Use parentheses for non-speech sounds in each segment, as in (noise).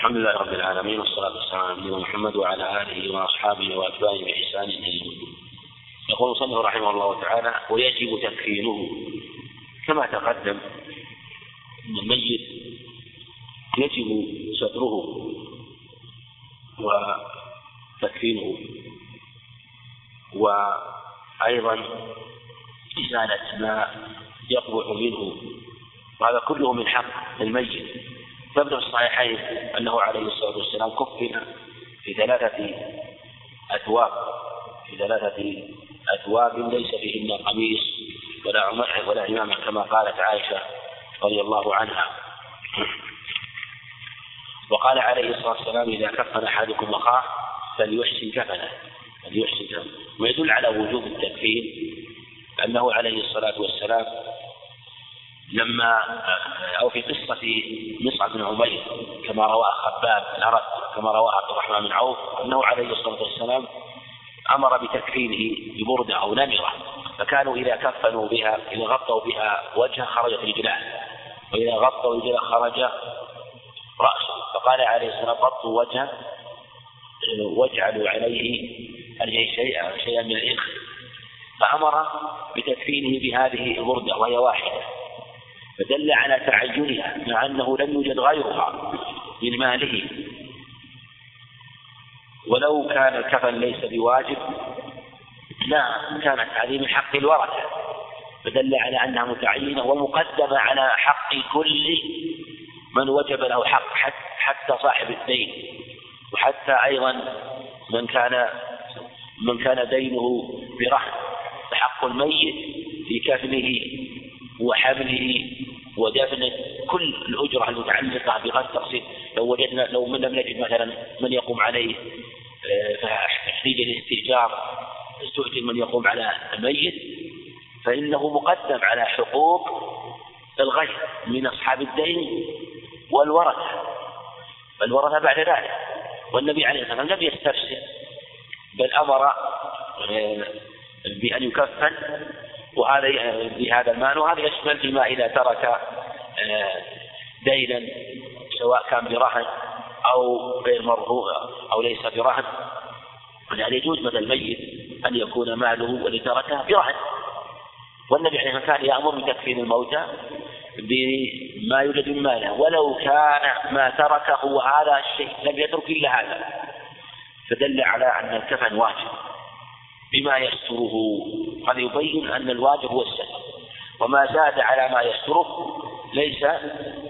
الحمد لله رب العالمين والصلاة والسلام على نبينا محمد وعلى آله وأصحابه وأتباعه بإحسان إلى يقول المصنف رحمه الله تعالى ويجب تكفينه كما تقدم أن الميت يجب ستره وتكفينه. وأيضا إزالة ما يقبح منه وهذا كله من حق الميت. ثبت في الصحيحين أنه عليه الصلاة والسلام كفن في ثلاثة أثواب في ثلاثة أثواب ليس فيهن قميص ولا عمر ولا عمامة كما قالت عائشة رضي الله عنها. وقال عليه الصلاة والسلام إذا كفن أحدكم أخاه فليحسن كفنه فليحسن كفنه. ويدل على وجوب التكفين أنه عليه الصلاة والسلام لما أو في قصة مصعب بن عمير كما رواه خباب الأرد كما رواه عبد الرحمن بن عوف أنه عليه الصلاة والسلام أمر بتكفينه ببردة أو نمرة فكانوا إذا كفنوا بها إذا غطوا بها وجهه خرجت رجلاه وإذا غطوا رجله خرج رأسه فقال عليه الصلاة والسلام غطوا وجهه واجعلوا عليه شيئا شيئا من الإنخ فأمر بتكفينه بهذه البردة وهي واحدة. فدل على تعينها مع أنه لم يوجد غيرها من ماله. ولو كان الكفن ليس بواجب لا كانت هذه من حق الورثة. فدل على أنها متعينة ومقدمة على حق كل من وجب له حق حتى صاحب الدين. وحتى أيضا من كان من كان دينه برهن فحق الميت في كفنه وحمله ودفنه. كل الأجرة المتعلقة بغير التقسيم لو وجدنا لو لم نجد مثلا من يقوم عليه فتحديد الاستئجار استؤجر من يقوم على الميت فإنه مقدم على حقوق الغير من أصحاب الدين والورثة. الورثة بعد ذلك. والنبي عليه الصلاة والسلام لم يستفسر بل أمر آه، بأن يكفن وهذا بهذا المال وهذا يشمل فيما إذا ترك آه، دينا سواء كان برهن أو غير مرهون أو ليس برهن. يعني يجوز مثل الميت أن يكون ماله الذي تركه برهن. والنبي عليه الصلاة كان يأمر بتكفين الموتى بما يوجد من ماله. ولو كان ما تركه هذا الشيء لم يترك إلا هذا. فدل على أن الكفن واجب. بما يستره. هذا يبين أن الواجب هو الستر وما زاد على ما يستره ليس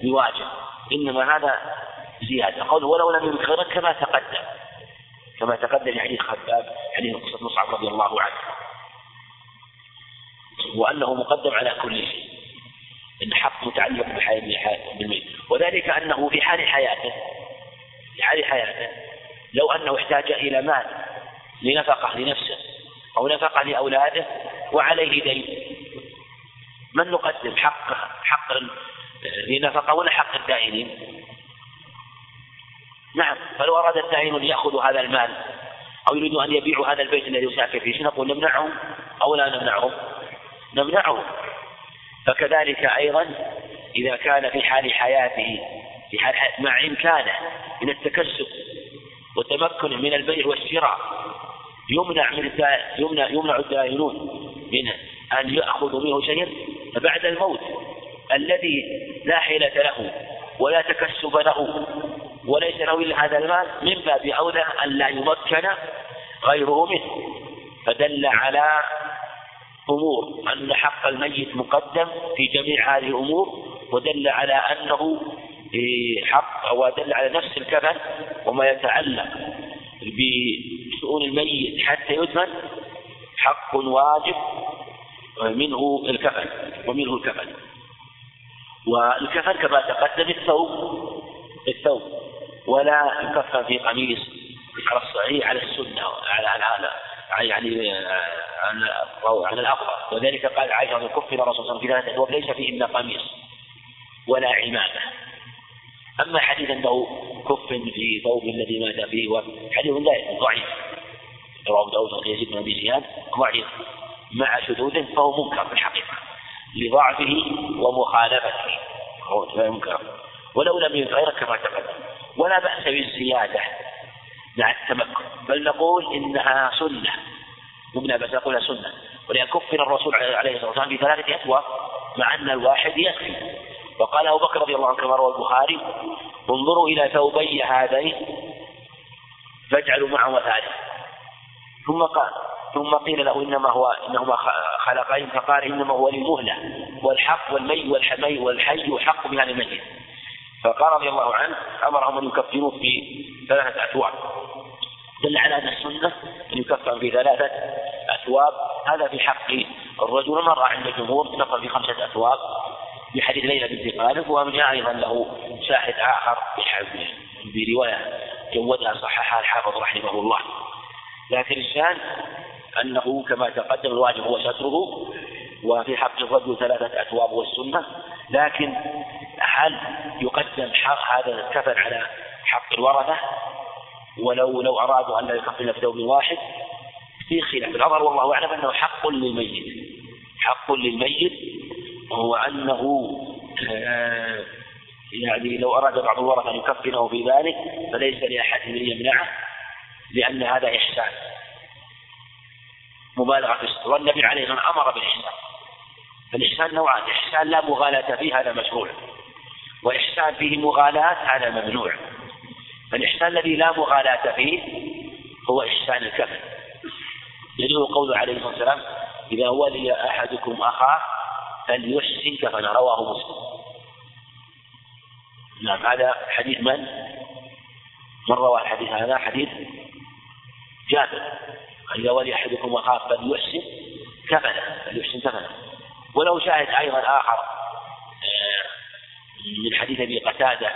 بواجب. إنما هذا زيادة. قوله ولو لم يذكر كما تقدم. كما تقدم حديث خباب حديث قصة مصعب رضي الله عنه. وأنه مقدم على كل شيء. إن حق متعلق بحياة بالميت. وذلك أنه في حال حياته في حال حياته لو أنه احتاج إلى مال لنفقة لنفسه أو نفقة لأولاده وعليه دين. من نقدم حق حق لنفقة ولا حق الدائنين؟ نعم فلو أراد الدائن أن يأخذوا هذا المال أو يريدوا أن يبيعوا هذا البيت الذي يسافر فيه نقول نمنعهم أو لا نمنعهم نمنعهم فكذلك أيضا إذا كان في حال حياته في حال مع إمكانه من التكسب والتمكن من البيع والشراء يمنع من يمنع يمنع الدائنون من أن يأخذوا منه شيئا بعد الموت الذي لا حيلة له ولا تكسب له وليس له إلا هذا المال من باب أولى أن لا يمكن غيره منه. فدل على أمور أن حق الميت مقدم في جميع هذه الأمور ودل على أنه حق ودل على نفس الكفن وما يتعلق بشؤون الميت حتى يدفن حق واجب منه الكفن ومنه الكفن. والكفن كما تقدم الثوب الثوب. ولا يكفن في قميص على الصحيح على السنة على على يعني على الأفضل وذلك قال عائشة رضي كفن الرسول صلى الله عليه وسلم في ليس فيهن قميص ولا عمامة. أما حديث أنه كفن في ثوب الذي مات فيه حديث لا ضعيف. رواه داود يزيد بن أبي زياد ضعيف. مع شذوذه فهو منكر في الحقيقة لضعفه ومخالفته. هو منكر ولو لم يتغير كما تقدم. ولا بأس بالزيادة مع التمكن. بل نقول إنها سنة. مبنى بس نقولها سنة. ولأن كفر الرسول عليه الصلاة والسلام بثلاثة أثواب مع أن الواحد يكفي. وقال أبو بكر رضي الله عنه كما روى البخاري انظروا إلى ثوبي هذين فاجعلوا معهما ثالث ثم قال ثم قيل له إنما هو إنهما خلقين فقال إنما هو للمهلة والحق والمي والحمي والحي حق بهذا الميت. فقال رضي الله عنه أمرهم أن يكفروه في ثلاثة أثواب. دل على أن السنة أن يكفر في ثلاثة أثواب. هذا في حق الرجل مر عند الجمهور كفر في خمسة أثواب. بحديث ليلى بنت غالب وجاء أيضا له شاهد آخر بروايه جودها صححها الحافظ رحمه الله. لكن الشان أنه كما تقدم الواجب هو ستره وفي حق الرجل ثلاثة أثواب والسنة. لكن هل يقدم حق هذا الكفن على حق الورثة ولو لو أرادوا أن لا يكفن في ثوب واحد في خلاف الأظهر والله أعلم أنه حق للميت. حق للميت وهو أنه آه، يعني لو أراد بعض الورثة أن يكفنه في ذلك فليس لأحد من يمنعه لأن هذا إحسان. مبالغة في الستر والنبي عليه الصلاة أمر بالإحسان. فالإحسان نوعان. إحسان لا مغالاة فيه هذا مشروع. وإحسان فيه مغالاة هذا ممنوع. فالإحسان الذي لا مغالاة فيه هو إحسان الكفن. يدل قوله عليه الصلاة والسلام إذا ولي أحدكم أخاه فليحسن كفن رواه مسلم. نعم هذا حديث من؟ من روى الحديث هذا؟ حديث جابر. إذا ولي أحدكم أخاف فليحسن كفنه فليحسن كفنه. وله شاهد أيضا آخر آه، من حديث أبي قتادة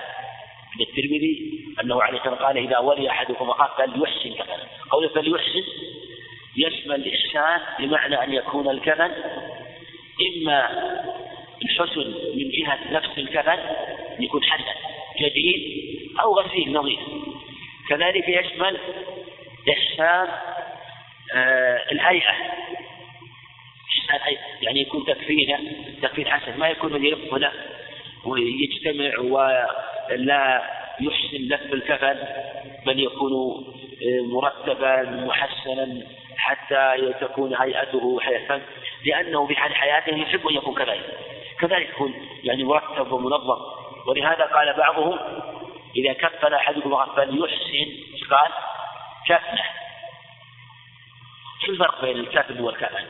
عند الترمذي أنه عليه الصلاة قال إذا ولي أحدكم أخاف فليحسن كفنه. قوله فليحسن يشمل الإحسان بمعنى أن يكون الكفن إما الحسن من جهة نفس الكفن يكون حسن جديد أو غسيل نظيف. كذلك يشمل إحسان آه الهيئة. يعني يكون تكفينه تكفين حسن ما يكون من يلف له ويجتمع ولا يحسن لف الكفن بل يكون آه، مرتبا محسنا. حتى تكون هيئته حسن لأنه في حال حياته يحب أن يكون كذلك. كذلك يكون يعني مرتب ومنظم. ولهذا قال بعضهم إذا كفن أحدكم فليحسن قال؟ كفنه شو الفرق بين الكفن والكفن؟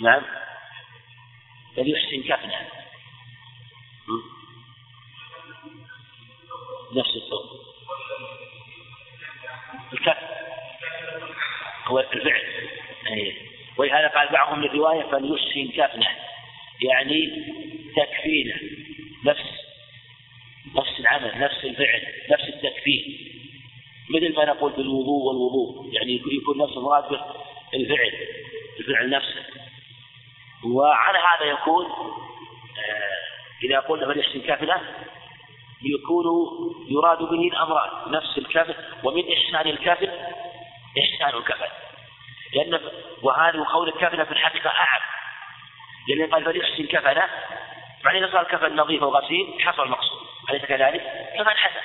نعم. فليحسن كفنه نفس الثوب الكفن هو الفعل. أيه. ولهذا قال بعضهم الرواية فليحسن كفنه يعني تكفينه نفس. نفس العمل نفس الفعل نفس التكفين مثل ما نقول بالوضوء والوضوء. يعني يكون نفس المراد الفعل. الفعل نفسه. وعلى هذا يكون آه إذا قلنا فليحسن كفنه يكون يراد به الأمران نفس الكفن ومن إحسان الكفن إحسان الكفن لأن وهذا قول الكفن في الحقيقة أعم. لأن قال فليحسن كفنه. معنى إذا صار كفن نظيف وغسيل حصل المقصود. أليس كذلك؟ كفن حسن.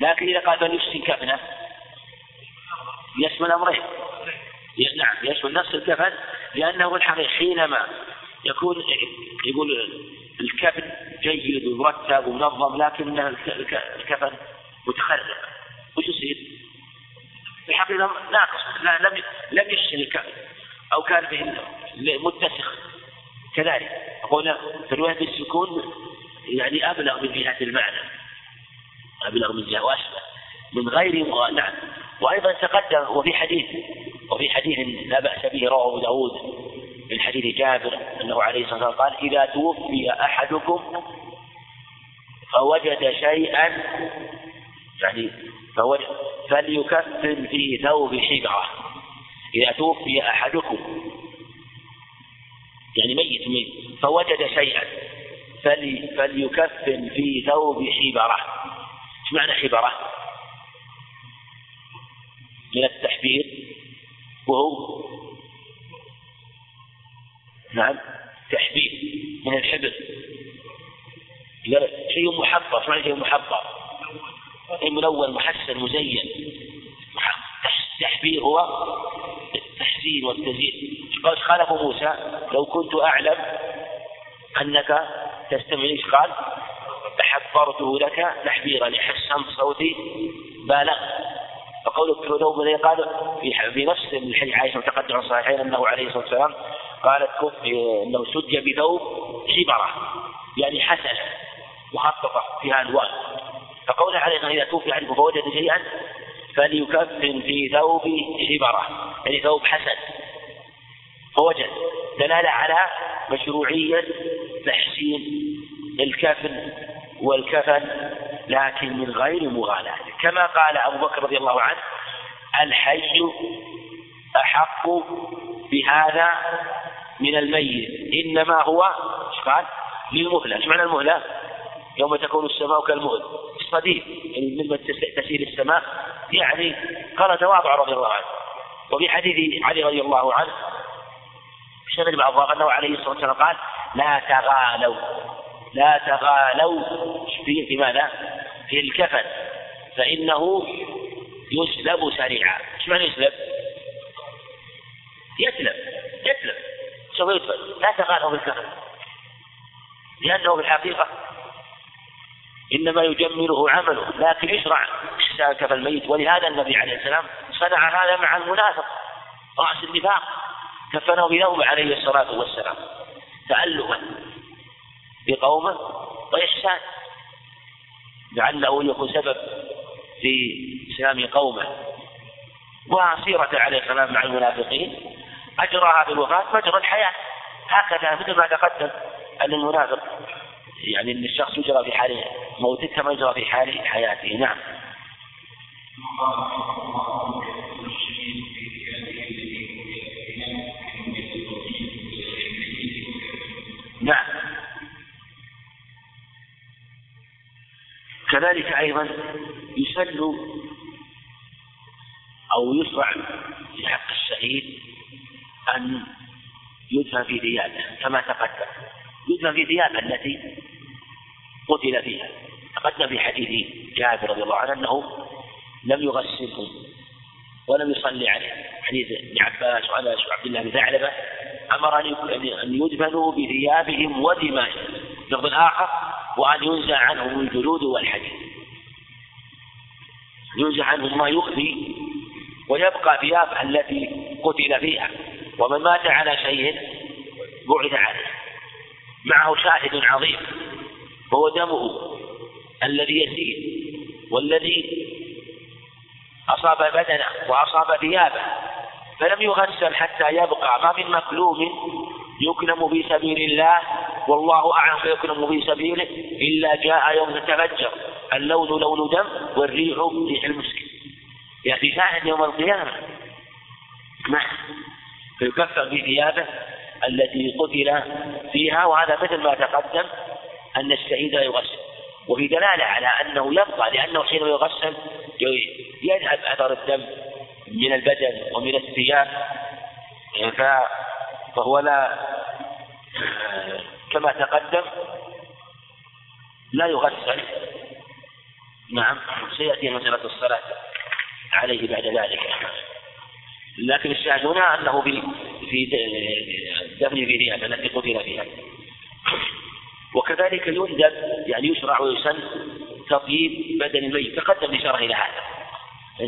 لكن إذا قال فليحسن كفنه يشمل أمرين. نعم يشمل نفس الكفن لأنه الحقيقة حينما يكون يقول الكفن جيد ومرتب ومنظم لكن الكفن متخرب وش يصير؟ في الحقيقة ناقص لا لم لم يحسن الكفن أو كان به متسخ كذلك أقول في رواية السكون يعني أبلغ من جهة المعنى أبلغ من جهة وأشبه من غير نعم وأيضا تقدم وفي حديث وفي حديث لا بأس به رواه أبو داود من حديث جابر أنه عليه الصلاة والسلام قال إذا توفي أحدكم فوجد شيئا يعني فوجد فليكفن في ثوب حبرة إذا توفي أحدكم يعني ميت ميت. فوجد شيئا فلي فليكفن في ثوب حبرة إيش معنى حبرة؟ من التحبير. وهو نعم. تحبير من الحبر شيء محضر إيش معنى شيء محضر؟ أي ملون محسن مزين. التحبير هو التحسين والتزيين. قال خالف موسى لو كنت أعلم أنك تستمع إيش قال؟ تحبرته لك تحبيرا. لحسنت صوتي بالغ. فقول ثوب الذي قال في في نفس الحديث عائشه متقدم الصحيحين أنه عليه الصلاة والسلام قالت إنه سج بثوب حبره يعني حسنه مخططه فيها الوان فقول عليه إذا توفي عنه فوجد شيئا فليكفن في ثوب حبره يعني ثوب حسن فوجد دلالة على مشروعية تحسين الكفن والكفن لكن من غير مغالاة. كما قال أبو بكر رضي الله عنه الحي أحق بهذا من الميت. إنما هو إيش قال؟ للمهلة. إيش معنى المهلة؟ يوم تكون السماء كالمهل. الصديق يعني مما تسير السماء. يعني قال تواضع رضي الله عنه. وفي حديث علي رضي الله عنه شمل بعض أنه عليه الصلاة والسلام قال لا تغالوا. لا تغالوا. في؟ في ماذا؟ في الكفن. فإنه يسلب سريعا. إيش معنى يسلب؟ يسلب. يسلب. سوف يدفن لا تغالوا بالكفن لأنه في الحقيقة إنما يجمله عمله لكن يشرع كفن الميت. ولهذا النبي عليه السلام صنع هذا مع المنافق. رأس النفاق. كفنه بثوب عليه الصلاة والسلام. تألفا بقومه وإحسان. لعله يكون سبب في إسلام قومه. وسيرة عليه السلام مع المنافقين. أجراها بالوفاة مجرى الحياة. هكذا مثل ما تقدم أن المنافق يعني أن الشخص يجرى في حال موته كما يجرى في حال حياته. نعم. نعم. كذلك أيضا يسن أو يشرع في حق الشهيد أن يدفن في ثيابه كما تقدم. يدفن في ثيابه التي قتل فيها. تقدم في حديث جابر رضي الله عنه أنه لم يغسلهم ولم يصلي عليه. حديث ابن عباس وأنس وعبد الله بن ثعلبة أمر أن يدفنوا بثيابهم ودمائهم. لفظ آخر وأن ينزع عنهم الجلود والحديد. ينزع عنهم ما يخفي ويبقى ثياب التي قتل فيها. ومن مات على شيء بعث عليه. معه شاهد عظيم. هو دمه الذي يسير والذي أصاب بدنه وأصاب ثيابه. فلم يغسل حتى يبقى. ما من مكلوم يكلم في سبيل الله والله أعلم فيكلم في سبيله إلا جاء يوم تتفجر. اللون لون دم والريح ريح المسك يأتي شاهد يوم القيامة. نعم. فيكفر في ثيابه التي قتل فيها وهذا مثل ما تقدم أن الشهيد لا يغسل. وفي دلالة على أنه يبقى لأنه حينما يغسل يذهب أثر الدم من البدن ومن الثياب. فهو لا كما تقدم لا يغسل. نعم سيأتي مسألة الصلاة عليه بعد ذلك. لكن الشاهد هنا أنه في في دفن في ثيابه التي قتل فيها. وكذلك يندب يعني يشرع ويسن تطيب بدن الميت. تقدم الإشارة إلى هذا.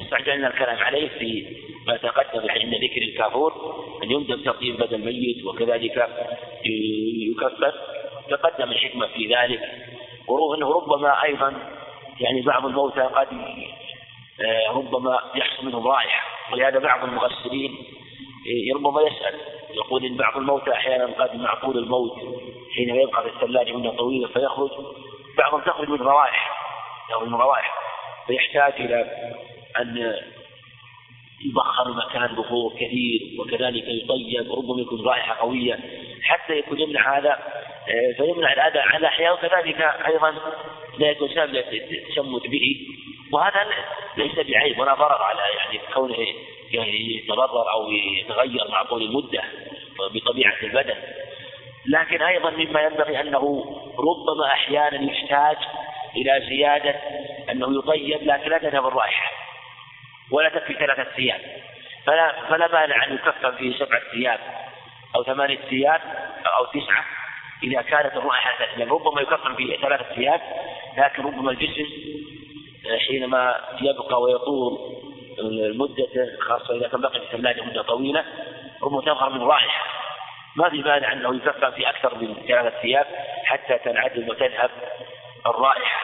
استعجلنا الكلام عليه في ما تقدم عند ذكر الكافور أن يندب تطيب بدن الميت وكذلك يكفر. تقدم الحكمة في ذلك. أنه ربما أيضا يعني بعض الموتى قد ربما يحصل منهم رائحة ولهذا بعض المغسلين آه، ربما يسأل. يقول إن بعض الموتى أحيانا قد معقول الموت حينما يبقى في الثلاجة مدة طويلة فيخرج. بعضهم تخرج من روائح يخرج من روائح. فيحتاج إلى أن يبخر المكان بخور كثير وكذلك يطيب ربما يكون رائحة قوية. حتى يكون يمنع هذا آه، فيمنع الأذى عن الأحياء وكذلك أيضا لا يكون سبب التشمت به. وهذا ليس بعيب ولا ضرر على يعني كونه يعني يتضرر أو يتغير مع طول المدة بطبيعة البدن. لكن أيضا مما ينبغي أنه ربما أحيانا يحتاج إلى زيادة أنه يطيب لكن لا تذهب الرائحة ولا تكفي ثلاثة ثياب فلا فلا مانع أن يكفن فيه سبعة ثياب أو ثمانية ثياب أو تسعة إذا كانت الرائحة لأن ربما يكفن فيه ثلاثة ثياب لكن ربما الجسم حينما يبقى ويطول المدة خاصة إذا كان بقي في الثلاجة مدة طويلة ربما تظهر من رائحة. ما في مانع أنه يكفن في أكثر من ثلاثة ثياب حتى تنعدم وتذهب الرائحة.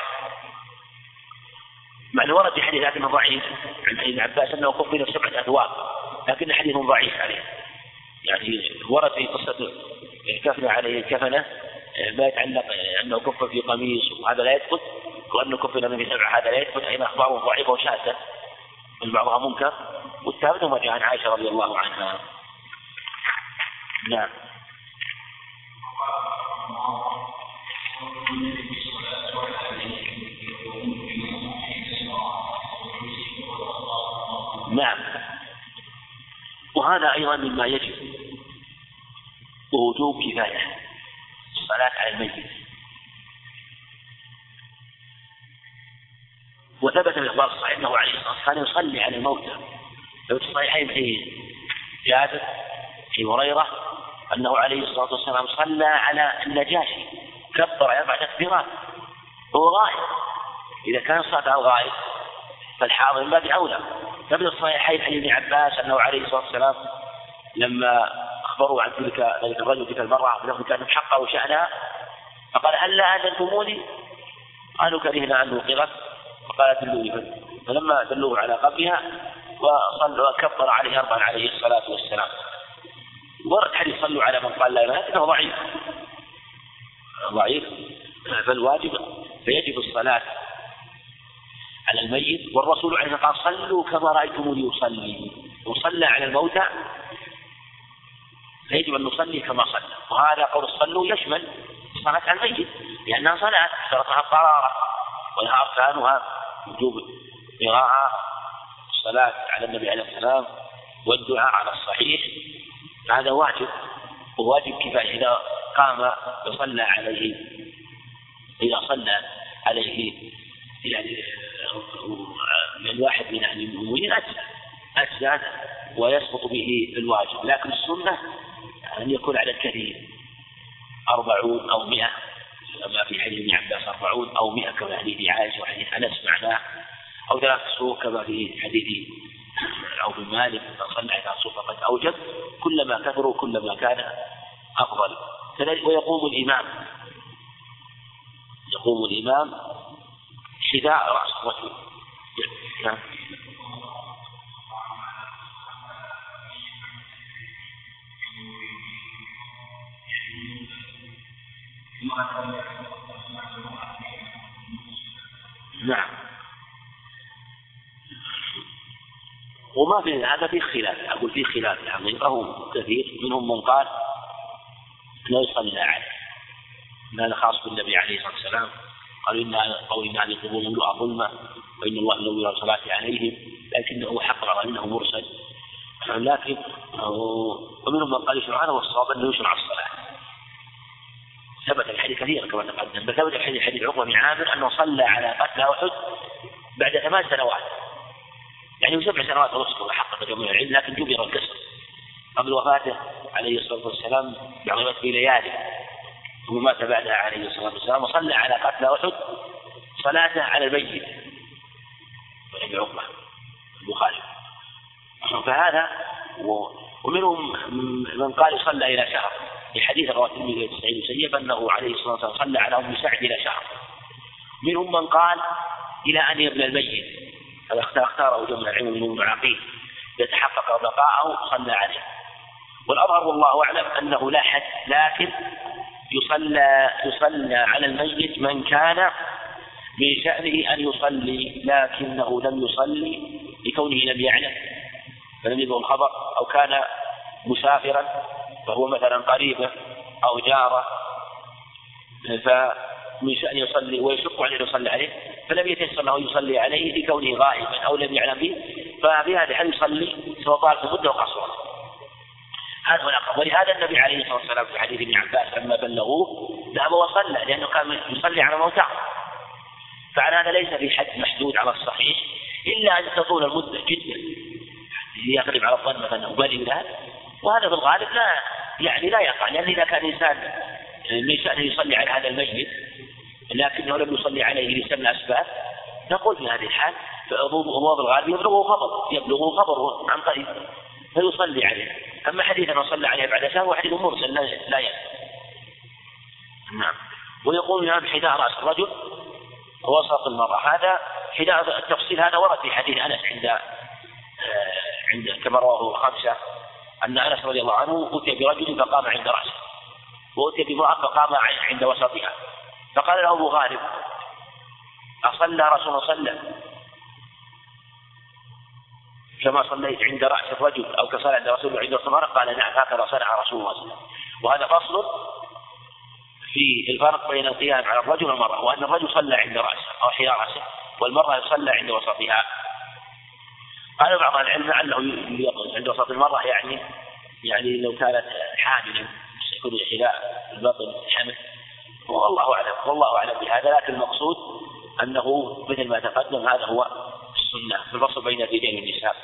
مع أنه ورد في حديث لكنه ضعيف عن ابن عباس أنه كفن في سبعة أثواب لكن حديث ضعيف عليه. يعني ورد في قصة الكفن عليه الكفنة ما يتعلق أنه كف في قميص وهذا لا يثبت وأنه كفن في سبعة هذا لا يثبت أين أخباره ضعيفة وشاذة من بعضها منكر. والثابت ما جاء عن عائشة رضي الله عنها. نعم. نعم. وهذا أيضا مما يجب ووجوب كفاية. الصلاة على الميت. وثبت في الإخبار الصحيح أنه عليه الصلاة والسلام يصلي على الموتى. لو في الصحيحين في جابر في هريرة أنه عليه الصلاة والسلام صلى على النجاشي. كبر أربع تكبيرات. هو غائب. إذا كان صلاة الغائب فالحاضر من باب أولى. فمن الصحيحين حديث ابن عباس أنه عليه الصلاة والسلام لما أخبروا عن تلك ذلك الرجل تلك المرأة بلفظ كانوا حقه شأنها فقال هل لا أذنتموني؟ قالوا كرهنا أن نوقظك. فقال دلوني فلما دلوه على قبرها وكبر عليه أربعا عليه الصلاة والسلام. ورد حديث صلوا على من قال لا إله لكنه ضعيف. ضعيف. فالواجب فيجب الصلاة على الميت. والرسول عليه الصلاة والسلام قال صلوا كما رأيتموني أصلي. وصلى على الموتى فيجب أن نصلي كما صلى. وهذا قول صلوا يشمل الصلاة على الميت لأنها صلاة شرطها الطهارة ولها أركانها وجوب قراءة الصلاة على النبي عليه السلام والدعاء على الصحيح. هذا واجب وواجب كفاية إذا قام وصلى عليه إذا صلى عليه يعني من واحد من أهل المؤمنين أجزى أجزى ويسقط به الواجب. لكن السنة أن يكون على الكثير. أربعون أو مئة كما في حديث ابن عباس أربعون أو مئة كما في حديث عائشة وحديث أنس معناه أو ثلاث صور كما في حديث أو بن مالك صلى على صور فقد أوجب. كلما كثروا كلما كان أفضل. ويقوم الإمام. يقوم الإمام حذاء رأس الرجل. نعم. وما في هذا في خلاف أقول في خلاف. الحقيقة هو كثير منهم من قال لا يصلى عليه. هذا خاص بالنبي عليه الصلاة والسلام. قالوا إن قول إن هذه القبور مملوءة ظلمة وإن الله لو يرى الصلاة عليهم. لكنه حق على أنه مرسل. لكن ومنهم من قال يشرع هذا والصواب أنه يشرع الصلاة. ثبت الحديث كثيرا كما تقدم بل ثبت الحديث حديث عقبة بن عامر أنه صلى على قتل أحد بعد ثمان سنوات. يعني سبع سنوات ونصف حقق جميع العلم لكن جبر القصر قبل وفاته عليه الصلاة والسلام بعض في ليالي. ثم مات بعدها عليه الصلاة والسلام وصلى على قتل أحد صلاته على الميت. ابن عقبة. البخاري. فهذا ومنهم من قال صلى إلى شهر. في حديث رواه الترمذي سعيد المسيب أنه عليه الصلاة والسلام صلى على أم سعد إلى شهر. منهم من قال إلى أن يبنى الميت هذا اختاره جمع العلم من المعاقين يتحقق بقاءه صلى عليه. والأظهر والله أعلم أنه لا حد لكن يصلى يصلى على الميت من كان من شأنه أن يصلي لكنه لم يصلي لكونه لم يعلم فلم يبلغ الخبر أو كان مسافرا فهو مثلا قريبه أو جاره فمن شأن يصلي ويشق عليه يصلي عليه فلم يتيسر له يصلي عليه لكونه غائبا أو لم يعلم به ففي هذا الحال يصلي سواء طال في مدة وقصرا هذا هو الأقرب. ولهذا النبي عليه الصلاة والسلام في حديث ابن عباس لما بلغوه ذهب وصلى لأنه كان يصلي على موتاه فعلى هذا ليس في حد محدود على الصحيح إلا أن تطول المدة جدا. يغلب على الظن مثلا بلي ذلك وهذا في الغالب لا يعني لا يقع لأن إذا كان إنسان من شأنه يصلي على هذا الميت لكنه لم يصلي عليه لسبب الأسباب نقول في هذه الحال فأبواب الغالب يبلغه خبر يبلغه خبر عن قريب فيصلي عليه. أما حديث أنه صلى عليه بعد سنة هو حديث مرسل لا لا نعم. ويقول نعم حذاء رأس الرجل وسط المرأة. هذا حذاء التفصيل هذا ورد في حديث أنس عند آه، عند كما رواه الخمسة. أن أنس رضي الله عنه أتي برجل فقام عند رأسه وأتي بامرأة فقام عند وسطها فقال له أبو غالب أصلى رسول الله صلى كما صليت عند رأس الرجل أو كصلاة عند رسول عند المرأة قال نعم هكذا صنع رسول الله صلى الله عليه وسلم. وهذا فصل في الفرق بين القيام على الرجل والمرأة وأن الرجل صلى عند رأسه أو حيال رأسه والمرأة يصلى عند وسطها. قال بعض العلم لعله عند وسط المرأة يعني يعني لو كانت حاملا يكون حذاء البطن حمل. والله أعلم والله أعلم بهذا لكن المقصود أنه مثل ما تقدم هذا هو السنة في الفصل بين الرجال والنساء.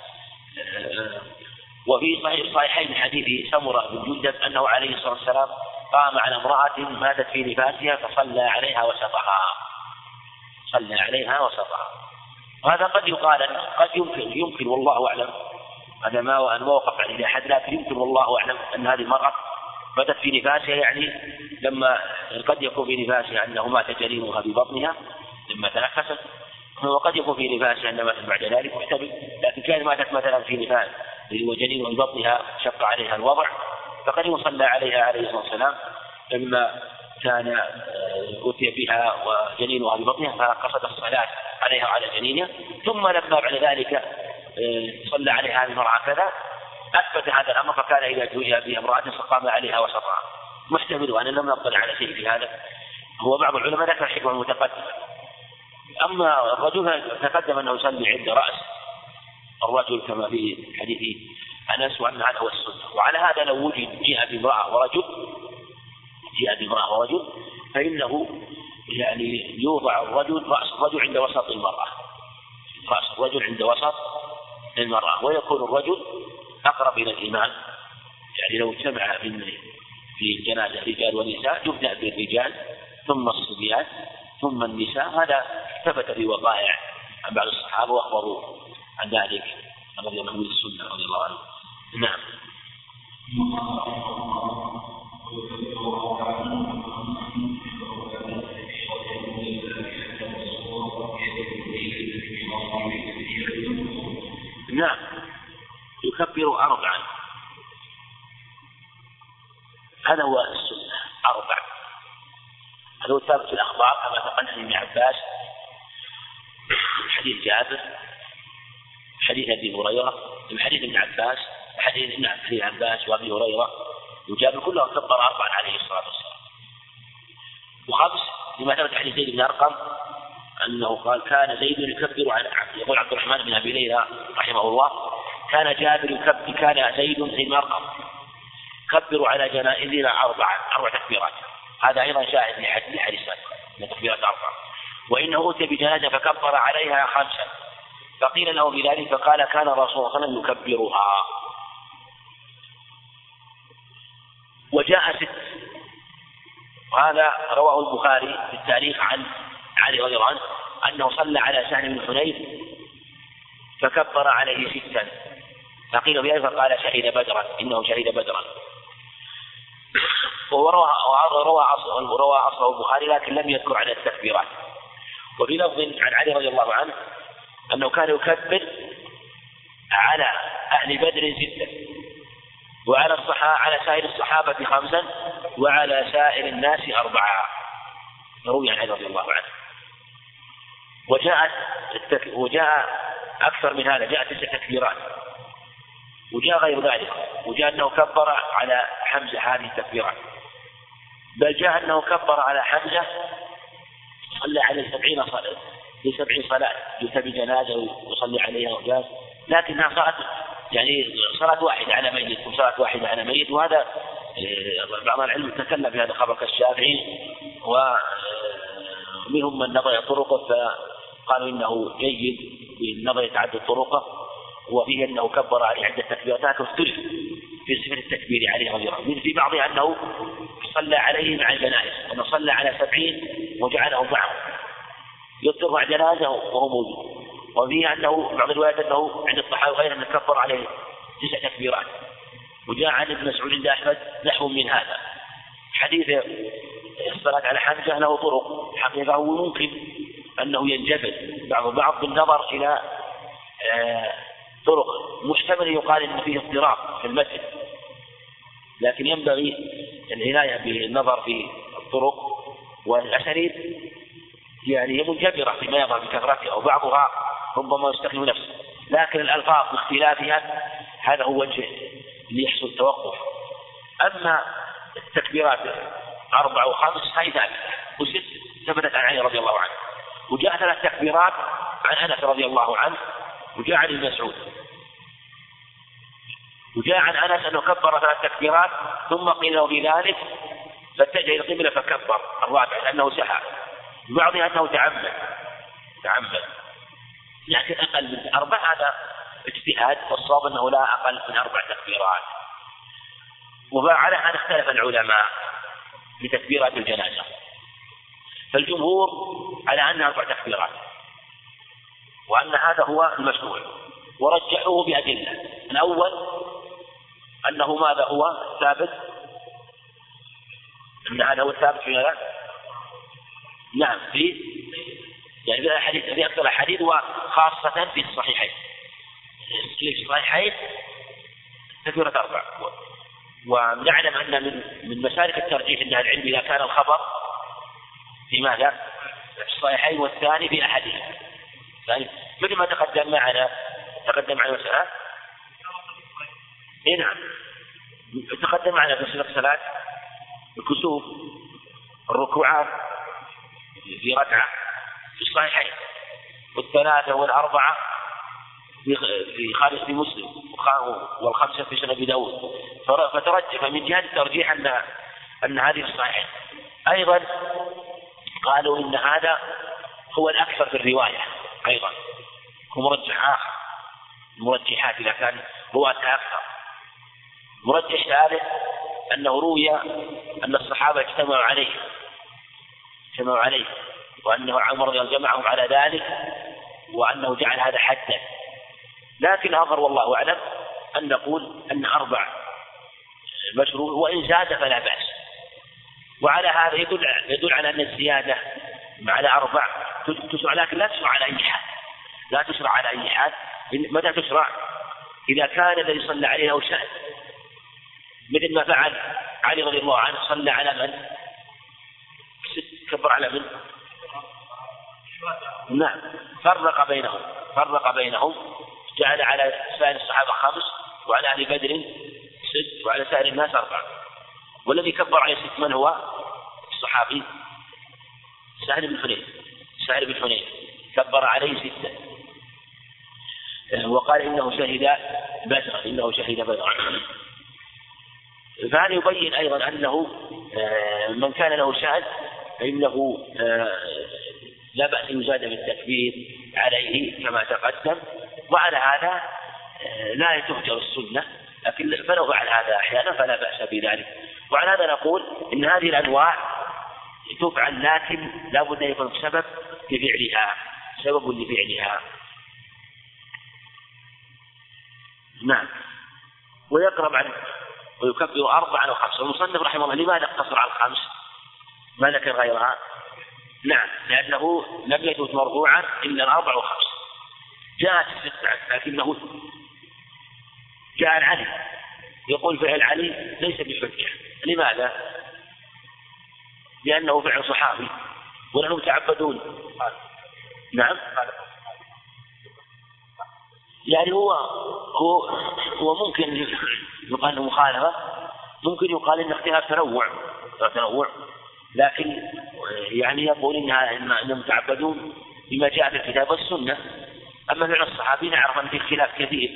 وفي صحيح الصحيحين حديث سمرة بن جندب أنه عليه الصلاة والسلام قام على امرأة ماتت في نفاسها فصلى عليها وسطها. صلى عليها وسطها. وهذا قد يقال قد يمكن يمكن والله أعلم. هذا ما أن موقف عن أحد لكن يمكن والله أعلم أن هذه المرأة ماتت في نفاسها يعني لما قد يكون في نفاسها أنه مات جنينها في بطنها لما تنفست. وقد يكون في نفاسها أنها ماتت بعد ذلك محتمل. لكن كان ماتت مثلا في نفاس وجنين في بطنها شق عليها الوضع فقد يصلى عليها عليه الصلاة والسلام. لما كان آه، أتي بها وجنينها ببطنها فقصد الصلاة عليها وعلى جنينها ثم لما بعد ذلك آه، صلى عليها هذه المرأة كذا أثبت هذا الأمر فكان إذا جوئ بامرأة فقام عليها وسطها محتمل وأنا لم نطلع على شيء في هذا. هو بعض العلماء ذكر حكمة متقدمة أما الرجل تقدم أنه يصلي عند رأس الرجل كما في حديث أنس وأن هذا هو السنة. وعلى هذا لو وجد جاء بامرأة ورجل جاء بامرأة ورجل فإنه يعني يوضع الرجل رأس الرجل عند وسط المرأة. رأس الرجل عند وسط المرأة. ويكون الرجل أقرب إلى الإمام يعني لو اجتمع في الجنازة رجال ونساء يبدأ بالرجال ثم الصبيان ثم النساء. هذا ثبت في وقائع عن بعض الصحابة وأخبروا عن ذلك. رضي الله عنه السنة رضي الله عنه. نعم. نعم. يكبر أربعا. هذا هو السنة أربع. هذا هو ثابت في الأخبار كما تقدم ابن عباس. حديث جابر حديث أبي هريرة حديث ابن عباس حديث نعم عباس وأبي هريرة. وجابر كلهم كبر أربعا عليه الصلاة والسلام. وخمس لما ثبت حديث زيد بن أرقم أنه قال كان زيد يكبر على يقول عبد الرحمن بن أبي ليلى رحمه الله كان جابر يكبر كان زيد زيد بن أرقم كبر على جنائزنا أربعا أربع تكبيرات. هذا أيضا شاهد لحديث حديث من تكبيرات أربعة. وإنه أتي بجنازة فكبر عليها خمسا. فقيل له بذلك فقال كان رسول الله صلى الله عليه وسلم يكبرها. وجاء ست وهذا رواه البخاري في التاريخ عن علي رضي الله عنه أنه صلى على سهل بن حنيف فكبر عليه ستا فقيل بذلك فقال شهد بدرا إنه شهد بدرا. وروى روى روى أصله البخاري لكن لم يذكر عن التكبيرات. وفي لفظ عن علي رضي الله عنه أنه كان يكبر على أهل بدر ستا وعلى الصحابة على سائر الصحابة خمسا وعلى سائر الناس أربعة روي عن علي رضي الله عنه. وجاءت. وجاء أكثر من هذا جاء تسع تكبيرات. وجاء غير ذلك. وجاء أنه كبر على حمزة هذه التكبيرات. بل جاء أنه كبر على حمزة صلى عليه سبعين صلاة في سبعين صلاة. يؤتى بجنازة ويصلي عليها وجاز. لكنها صارت يعني صلاة واحدة على ميت وصلاة واحدة على ميت وهذا آه، بعض العلم تكلم في هذا الخبر كالشافعي ومنهم من نظر طرقه فقالوا إنه جيد بالنظر يتعدد طرقه وفيه أنه كبر عليه عدة تكبيرات واختلف في صفة التكبير عليه رضي الله في بعضها أنه صلى عليه مع الجنائز أنه صلى على سبعين وجعله معه. يتبع جنازة وهو موجود. وفيه أنه بعض الروايات أنه عند الصحابة وغيره انه كبر عليه تسع تكبيرات. وجاء عن ابن مسعود عند أحمد نحو من هذا. حديث الصلاة على حمزة له طرق. حقيقة وممكن أنه ينجبر بعض البعض بالنظر إلى آه، طرق. محتمل يقال إن فيه اضطراب في المسجد. لكن ينبغي العناية بالنظر في الطرق. والأسانيد يعني هي منجبرة فيما يظهر بكثرتها. وبعضها ربما يستخدم نفسه. لكن الألفاظ باختلافها هذا هو وجه ليحصل التوقف. أما التكبيرات أربع وخمس هذه ثابتة وست ثبتت عن علي رضي الله عنه. وجاء ثلاث تكبيرات عن أنس رضي الله عنه وجاء عن ابن مسعود. وجاء عن أنس أنه كبر ثلاث تكبيرات ثم قيل له في ذلك فاتجه إلى القبلة فكبر. الرابع لأنه سحى بعضها أنه تعمد. تعمد. لكن أقل من أربع هذا اجتهاد والصواب أنه لا أقل من أربع تكبيرات. وعلى هذا اختلف العلماء في تكبيرات الجنازة. فالجمهور على أنها أربع تكبيرات. وأن هذا هو المشروع. ورجحوه بأدلة. الأول أنه ماذا هو؟ ثابت. أن هذا هو الثابت في؟ نعم في يعني في الحديث في أكثر الحديث وخاصة في الصحيحين. في الصحيحين كثيرة أربع ونعلم أن من من مسالك الترجيح عند العلم إذا كان الخبر في ماذا؟ في الصحيحين والثاني في أحدهما يعني مثل ما تقدم معنا تقدم معنا مسألة اي نعم. تقدم معنا في الصلاة الكسوف الركوعات في ركعة. في الصحيحين. والثلاثة والأربعة في خارج في مسلم والخمسة في سنة أبي داود. فترجح من جهة الترجيح أن أن هذه الصحيحين. أيضا قالوا إن هذا هو الأكثر في الرواية. أيضا هو مرجح آخر. المرجحات إذا كان رواتها أكثر. مرجح ثالث أنه روي أن الصحابة اجتمعوا عليه. اجتمعوا عليه. وأنه عمر جمعهم على ذلك وأنه جعل هذا حدا لكن أظهر والله أعلم أن نقول أن أربع مشروع وإن زاد فلا بأس وعلى هذا يدل يدل على أن الزيادة على أربع تشرع لكن لا تشرع على أي حال لا تشرع على أي حال متى تشرع؟ إذا كان الذي صلى عليه له شأن مثل ما فعل علي رضي الله عنه صلى على من؟ كبر على من؟ نعم. فرق بينهم. فرق بينهم. جعل على سائر الصحابة خمس وعلى أهل بدر ست وعلى سائر الناس أربعة. والذي كبر عليه ست من هو؟ الصحابي. سهل بن حنين. سهل بن حنين. كبر عليه ستة. وقال إنه شهد بدرا إنه شهد بدرا (clears throat) فهذا يبين أيضا أنه آه، من كان له شأن فإنه آه، لا بأس يزاد بالتكبير عليه كما تقدم وعلى هذا آه، لا تهجر السنة لكن فلو فعل هذا أحيانا فلا بأس بذلك وعلى هذا نقول إن هذه الأنواع تفعل لكن لا بد أن يكون سبب لفعلها سبب لفعلها نعم ويقرب عن ويكبر أربعا وخمسة المصنف رحمه الله لماذا اقتصر على الخمس؟ ما ذكر غيرها؟ نعم لأنه لم يثبت مرفوعا إلا الأربع وخمس جاءت الستة لكنه جاء عن علي يقول فعل علي ليس بحجة. لماذا؟ لأنه فعل صحابي ونحن متعبدون نعم. يعني هو هو هو ممكن يقال مخالفة ممكن يقال إنه اختلاف تنوع. تنوع. لكن يعني يقول إنها إنهم يتعبدون بما جاء في الكتاب والسنة. أما فعل الصحابي نعرف أن في اختلاف كثير.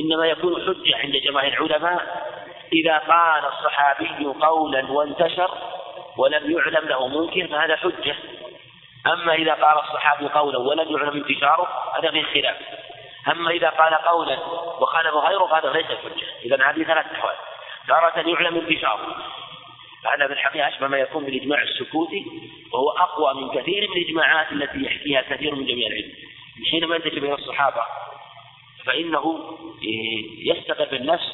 إنما يكون حجة عند جماهير العلماء إذا قال الصحابي قولا وانتشر ولم يعلم له منكر فهذا حجة. أما إذا قال الصحابي قولا ولم يعلم انتشاره هذا فيه خلاف. أما إذا قال قولا وخالف غيره فهذا ليس حجة. إذا هذه ثلاث أحوال. تارة يعلم انتشاره. فهذا في الحقيقة أشبه ما يكون بالإجماع السكوتي وهو أقوى من كثير من الإجماعات التي يحكيها كثير من جميع العلم. حينما ينتشر بين الصحابة فإنه يستقر بالنفس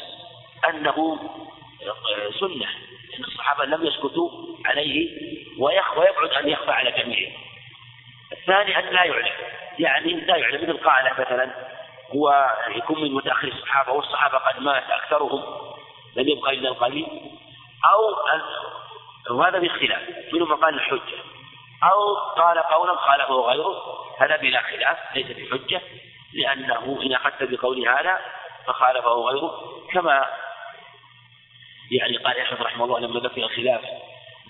أنه سنة أن الصحابة لم يسكتوا عليه ويبعد أن يخفى على جميعهم الثاني أن لا يعلم يعني لا يعلم مثل قال مثلا هو يكون من متأخر الصحابة والصحابة قد مات أكثرهم لم يبقى إلا القليل. أو وهذا بالخلاف منهم من قال الحجة. أو قال قولا خالفه غيره. هذا بلا خلاف ليس بحجة. لأنه إن أخذت بقول هذا فخالفه غيره. كما يعني قال أحمد رحمه الله لما ذكر الخلاف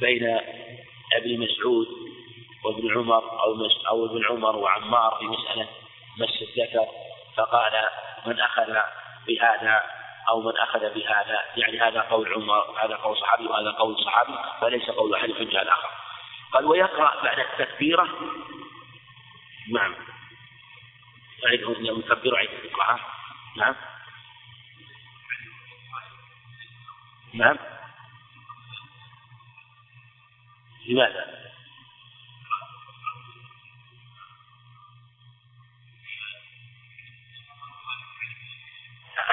بين ابن مسعود وابن عمر أو أو ابن عمر وعمار في مسألة مس الذكر فقال من أخذ بهذا أو من أخذ بهذا يعني هذا قول عمر هذا قول صحابي وهذا قول صحابي فليس قول أحد حجة الآخر. قال ويقرأ بعد التكبيرة؟ نعم. أعيد يكبر عيد القرآن نعم. نعم. لماذا؟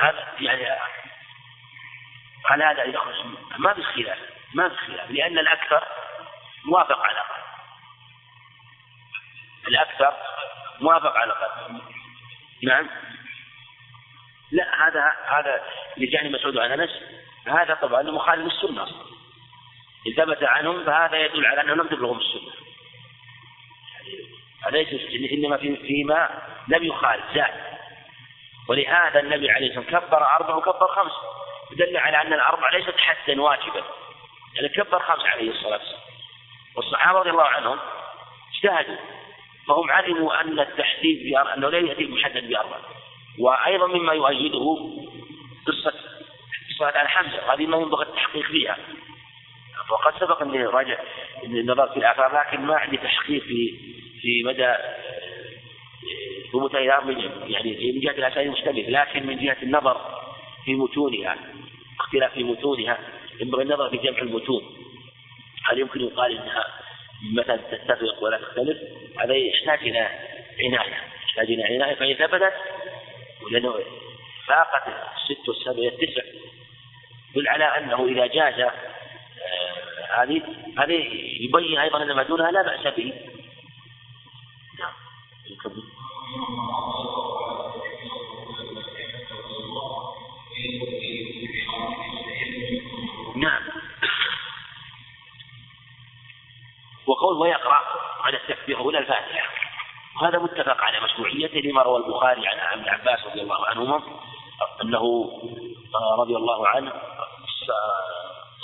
هذا يعني على هذا يخرج ما في خلاف ما في خلاف لأن الأكثر موافق على الأقل الأكثر موافق على الأقل نعم. لا هذا هذا لجاني مسعود عن أنس. هذا طبعا مخالف للسنة إن ثبت عنهم فهذا يدل على أنهم لم تبلغهم السنة. أليس إنما في فيما لم يخالف زاد ولهذا النبي عليه الصلاة والسلام كبر أربع وكبر خمس. دل على أن الأربع ليست حدا واجبا يعني كبر خمس عليه الصلاة والسلام. والصحابة رضي الله عنهم اجتهدوا فهم علموا أن التحديد أنه لا يأتي محدد بأربع وأيضا مما يؤيده قصة قصة عن حمزة هذه ما ينبغي التحقيق فيها. وقد سبق أني راجع النظر في الآثار لكن ما عندي تحقيق في في مدى ثبوت يعني من جهة الأسانيد مشتبه لكن من جهة النظر في متونها اختلاف في متونها ينبغي النظر في جمع المتون. هل يمكن يقال إنها مثلا تتفق ولا تختلف؟ هذا يحتاج إلى عناية. يحتاج إلى عناية فإن ثبتت ولأنه فاقت الست والسبع التسع يدل على أنه إذا جاز آه، هذه هذه يبين أيضا أن ما دونها لا بأس به. نعم. نعم. وقول ويقرأ على التكبير هنا الفاتحة. وهذا متفق على مشروعيته لما روى البخاري عن ابن عباس رضي الله عنهما أنه رضي الله عنه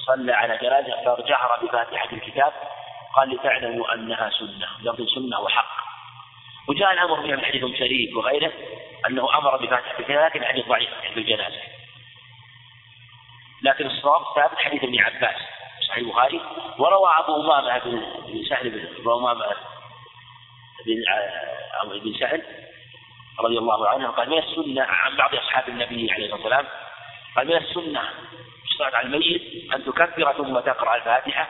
صلى على جنازة فجهر بفاتحة الكتاب قال لتعلموا أنها سنة لفظ سنة وحق. وجاء الأمر بها من حديث شريك وغيره أنه أمر بفاتحة الكتاب لكن حديث ضعيف في الجنازة. لكن الصواب ثابت حديث ابن عباس صحيح البخاري. وروى أبو أمامة بن سهل بن أبو أمامة بن أو بن سهل رضي الله عنه قال من السنة عن بعض أصحاب النبي عليه الصلاة والسلام قال من السنة الصلاة على الميت أن تكبر ثم تقرأ الفاتحة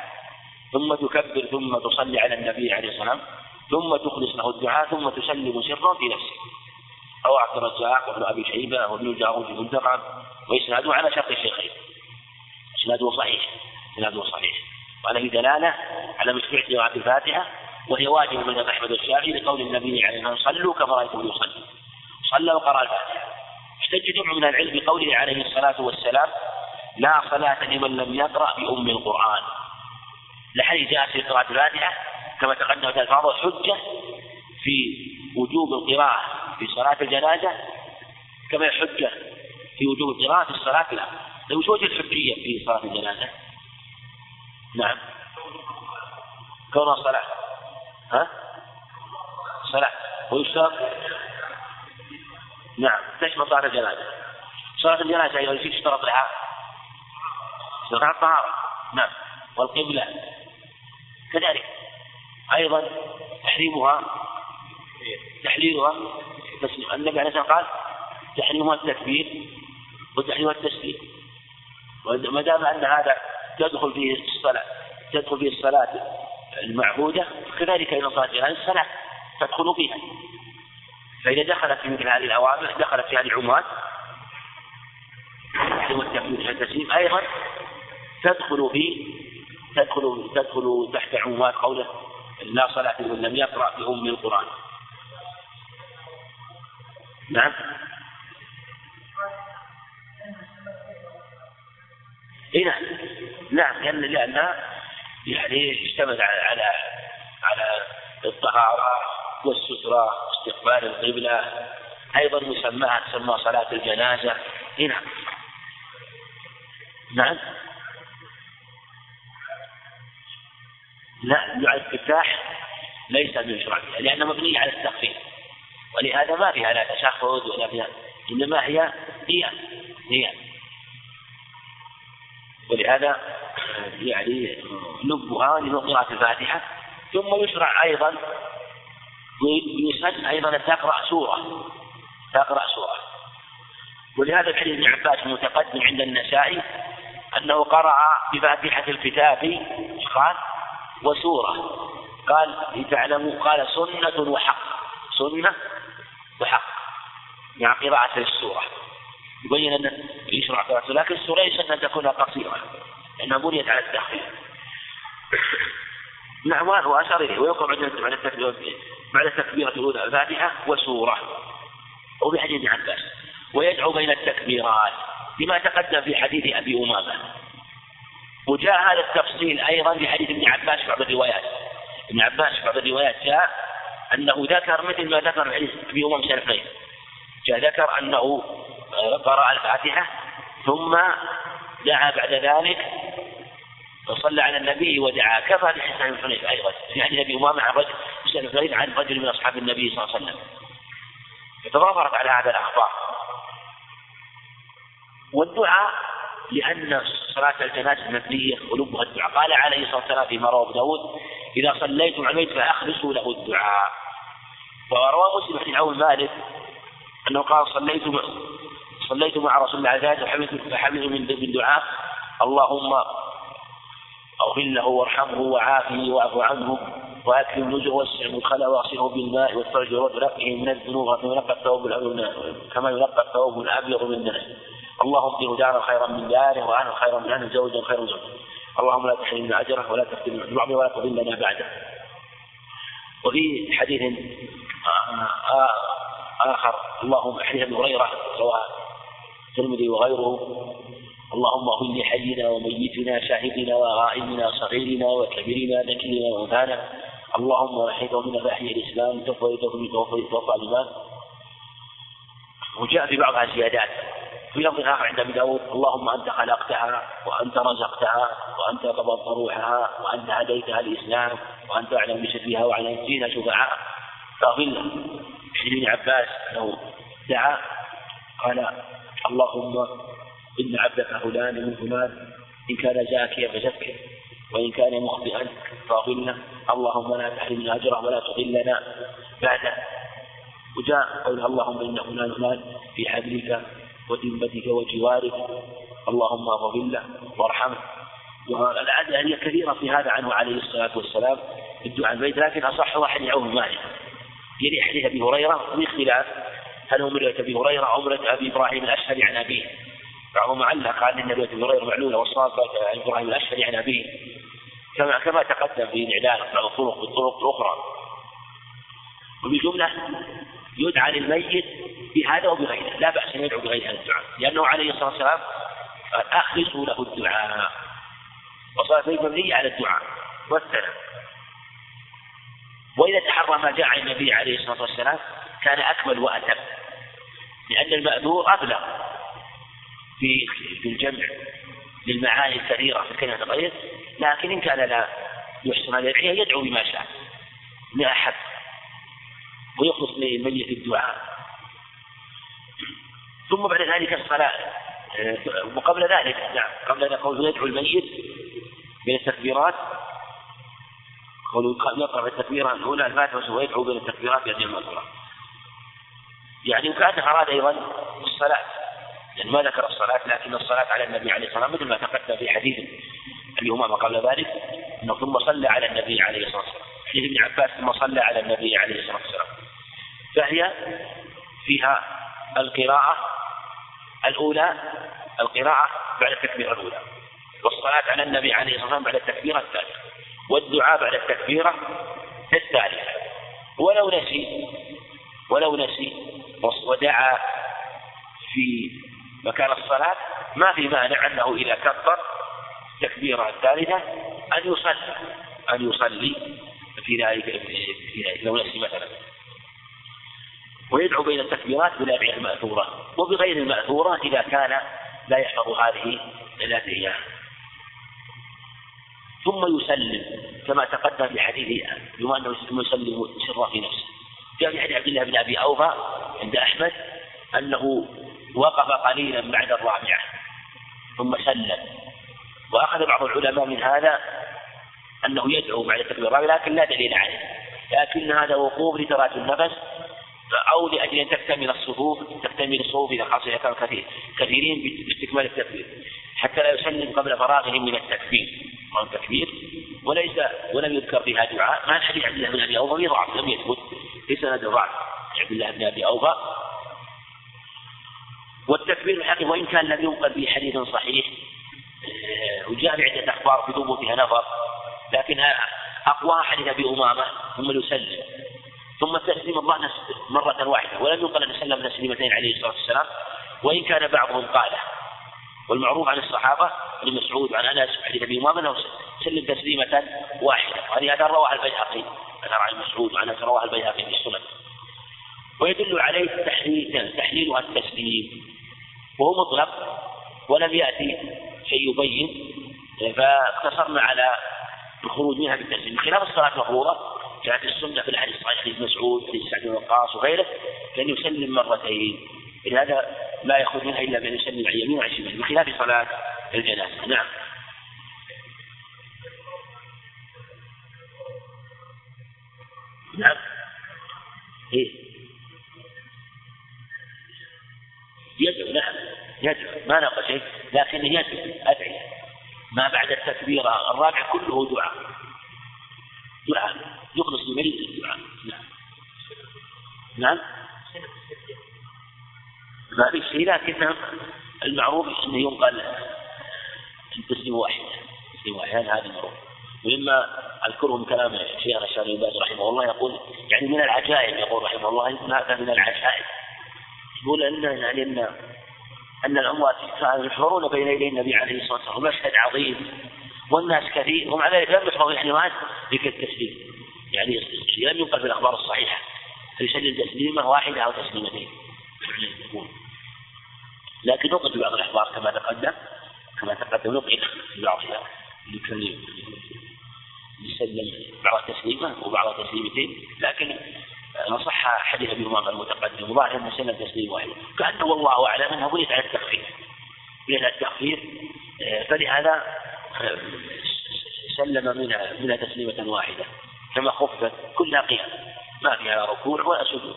ثم تكبر ثم تصلي على النبي عليه الصلاة والسلام ثم تخلص له الدعاء ثم تسلم سرا في نفسك أو عبد الرزاق وابن أبي شيبة وابن الجارود في منتقى وإسناده على شرط الشيخين. إسناده صحيح. إسناده صحيح. في دلالة على مشروع قراءة الفاتحة وهي واجب من أحمد الشافعي لقول النبي عليه الصلاة والسلام صلوا كما رأيتم يصلي صلى وقرأ الفاتحة. احتج جمع من العلم بقوله عليه الصلاة والسلام لا صلاة لمن لم يقرأ بأم القرآن لحديث جاء في قراءة الفاتحة كما تقدمت ألفاظ حجة في وجوب القراءة في صلاة الجنازة كما حجة في وجوب القراءة في الصلاة الآخرة طيب وش وجه الحجية في صلاة الجنازة؟ نعم. كونها صلاة. ها؟ صلاة. ويشترط؟ نعم. تشمل صلاة الجنازة. صلاة الجنازة أيضا في اشترط لها. اشترط الطهارة. نعم. والقبلة. كذلك. أيضا تحريمها تحليلها النبي عليه الصلاة والسلام قال تحريمها التكبير وتحريمها التسليم. وما دام أن هذا تدخل فيه الصلاة تدخل فيه الصلاة المعبودة كذلك أيضا صلاة الجنازة الصلاة تدخل فيها. فإذا دخلت في مثل هذه الأوامر دخلت في هذه العمومات والتكبير والتسليم أيضا تدخل في تدخل تدخل تحت عمومات قوله لا صلاة لمن لم يقرأ بأم القرآن. نعم. اي نعم. نعم لأن لانها يعني اشتمل على على على الطهارة والسترة واستقبال القبلة. أيضا مسماها تسمى صلاة الجنازة. اي نعم. نعم. لا دعاء الافتتاح ليس من شرع لأنه مبني على التخفيف. ولهذا ما فيها لا تشهد ولا فيها إنما هي هي هي. ولهذا يعني لبها لقراءة الفاتحة ثم يشرع أيضا يسن أيضا أن تقرأ سورة تقرأ سورة. ولهذا الحديث ابن عباس المتقدم عند النسائي أنه قرأ بفاتحة الكتاب قال وسورة. قال لتعلموا قال سنة وحق. سنة وحق. مع قراءة السورة يبين أن يشرع قراءة لكن السورة يسن أن تكون قصيرة. لأنها بنيت على التخفيف نعم وأشار إليه ويقرأ بعد التكبيرة بعد التكبيرة الأولى الفاتحة وسورة. وبحديث ابن عباس. ويدعو بين التكبيرات. بما تقدم في حديث أبي أمامة. وجاء هذا التفصيل أيضا في حديث ابن عباس في بعض الروايات. ابن عباس في بعض الروايات جاء أنه ذكر مثل ما ذكر في حديث أبي أمامة شرفين جاء ذكر أنه قرأ الفاتحة ثم دعا بعد ذلك وصلى على النبي ودعا. كفى لحسن بن حنيف أيضا في حديث أبي أمامة عن رجل بن عن رجل من أصحاب النبي صلى الله عليه وسلم. فتضافرت على هذا الأخبار. والدعاء لأن صلاة الجنازة مبنية ولبها الدعاء. قال عليه الصلاة والسلام فيما رواه داود إذا صليتم على الميت فأخلصوا له الدعاء. وروى مسلم حديث عون مالك أنه قال صليت صليت مع رسول الله عليه وسلم فحملت من دعاء. اللهم اغفر له وارحمه وعافه واعف عنه وأكرم نزله واسع مدخله واغسله بالماء والفرج ورفعه من الذنوب كما ينقى الثوب كما ينقى الثوب الأبيض من الناس. اللهم ابدله دارا خيرا من داره واهلا خيرا من اهله زوجا خيرا من زوجه اللهم لا تحرمنا أجره ولا تفتنا بعضه ولا تضلنا بعده. وفي حديث آخر اللهم حديث ابي هريرة رواه الترمذي وغيره. اللهم اغفر لحينا وميتنا شاهدنا وغائبنا صغيرنا وكبيرنا ذكرنا وأنثانا. اللهم وحيد من فاحيا الإسلام توفى توفى توفى الإيمان. وجاء في بعضها زيادات في لفظ اخر عند أبي داود اللهم أنت خلقتها وأنت رزقتها وأنت قبضت روحها وأنت هديتها الاسلام وأنت أعلم بشفيها وعلى فينا شفعاء. فاغفر له ابن عباس انه دعا قال اللهم إن عبدك فلان من فلان إن كان زاكيا فزكه وإن كان مخطئا فأضله اللهم لا تحرمنا أجره ولا تضلنا بعده. وجاء قول اللهم إن فلان فلان في حبلك وذمتك وجوارك. اللهم اغفر له وارحمه. والأدلة هي كثيرة في هذا عنه عليه الصلاة والسلام الدعاء البيت لكن أصح واحد يعوه مالك. يلي حديث أبي هريرة في اختلاف هل هو مرة أبي هريرة أو مرة أبي إبراهيم الأشهري عن أبيه؟ بعضهم علق قال إن رواية أبي هريرة معلولة والصواب عن إبراهيم الأشهري عن أبيه. كما كما تقدم في الاعلان بعض الطرق بالطرق الأخرى. وبالجمله يدعى للميت بهذا وبغيره لا بأس أن يدعو بغير هذا الدعاء لأنه عليه الصلاة والسلام قال أخلصوا له الدعاء. وصلاة الميت مبنية على الدعاء والثناء وإذا تحرى ما جاء عن النبي عليه الصلاة والسلام كان أكمل وأتم لأن المأذور أبلغ في في الجمع للمعاني الكثيرة في الكلمة الغير لكن إن كان لا يحسن هذه يدعو بما شاء ما أحب. ويخلص لميت الدعاء. ثم بعد ذلك الصلاة. آه، وقبل ذلك نعم قبل ذلك قول يدعو الميت بين التكبيرات. قول يقرأ التكبيرة الأولى الفاتحة ويدعو بين التكبيرات بهذه المذكورة يعني وكأنه أراد أيضا الصلاة يعني ما ذكر الصلاة لكن الصلاة على النبي عليه الصلاة والسلام مثل ما تقدم في حديث أبي أمامة قبل ذلك أنه ثم صلى على النبي عليه الصلاة والسلام. حديث ابن عباس ثم صلى على النبي عليه الصلاة والسلام. فهي فيها القراءة الأولى القراءة بعد التكبيرة الأولى والصلاة على النبي عليه الصلاة والسلام بعد التكبيرة الثالثة والدعاء بعد التكبيرة الثالثة. ولو نسي ولو نسي ودعا في مكان الصلاة ما في مانع أنه إذا كبر التكبيرة الثالثة أن يصلي أن يصلي في ذلك في ذلك لو نسي مثلا. ويدعو بين التكبيرات بالأدعية المأثورة وبغير المأثورة إذا كان لا يحفظ هذه الأدعية ثم يسلم كما تقدم في حديث بما أنه يسلم سرا في نفسه. جاء في حديث عبد الله بن أبي أوفى عند أحمد أنه وقف قليلا بعد الرابعة ثم سلم. وأخذ بعض العلماء من هذا أنه يدعو بعد التكبير الرابع لكن لا دليل عليه. لكن هذا وقوف لتراجع النفس أو لأجل أن تكتمل الصفوف تكتمل الصفوف إذا خاصة إذا كانوا كثير كثيرين باستكمال التكبير. حتى لا يسلم قبل فراغهم من التكبير. أو التكبير وليس ولم يذكر فيها دعاء. مع حديث عبد الله بن أبي أوفى في ضعف لم يثبت. في سند ضعف عبد الله بن أبي أوفى. والتكبير الحقيقي وإن كان لم ينقل في حديث صحيح آه، وجاء بعدة أخبار في ثبوتها نظر لكنها أقوى حديث أبي أمامة ثم يسلم. ثم تسليم الله مرة واحدة ولم ينقل أن سلم تسليمتين عليه الصلاة والسلام وإن كان بعضهم قاله. والمعروف عن الصحابة ابن مسعود وعن أنس وحديث أبي أمامة أنه سلم تسليمة واحدة. وهذه هذا رواه البيهقي أثر عن مسعود وعن أنس رواه البيهقي في السنن. ويدل عليه تحليل تحليلها التسليم. وهو مطلق ولم يأتي شيء يبين فاقتصرنا على الخروج منها بالتسليم. بخلاف الصلاة المفروضة جاءت السنة في الحديث الصحيح حديث مسعود حديث سعد بن وقاص وغيره كان يسلم مرتين. لهذا لا يخرج منها إلا بأن يسلم عن يمين وعن شمال بخلاف صلاة الجنازة. نعم. نعم. إيه. يدعو نعم. يدعو. ما نقص شيء لكن يدعو أدعية ما بعد التكبير الرابع كله دعاء. دعاء يخلص المريض للدعاء نعم. نعم. ما في شيء لكن المعروف انه ينقل تسليم واحد تسليم واحد هذا المعروف ومما أذكره من كلام شيخنا الشيخ بن باز رحمه الله يقول يعني من العجائب يقول رحمه الله هذا من العجائب؟ يقول ان يعني ان أن الأموات كانوا يحضرون بين يدي النبي عليه الصلاة والسلام مشهد عظيم. والناس كثير ومع ذلك لم يحفظ الحيوان ذكر التسليم. يعني لم ينقل في الاخبار الصحيحة. فيسلم تسليمة واحدة أو تسليمتين. لكن نقل في بعض الأخبار كما تقدم كما تقدم نقل في بعضها. لكل يسلم بعض تسليمه وبعض تسليمتين لكن نصح حديث أبي امامه المتقدم وظاهر انه سلم تسليم واحد. كأنه والله أعلم انه بنيت على التخفيف بنيت على التخفيف فلهذا سلم منها منها تسليمة واحدة كما خفت كلها قيام ما فيها ركوع ولا سجود.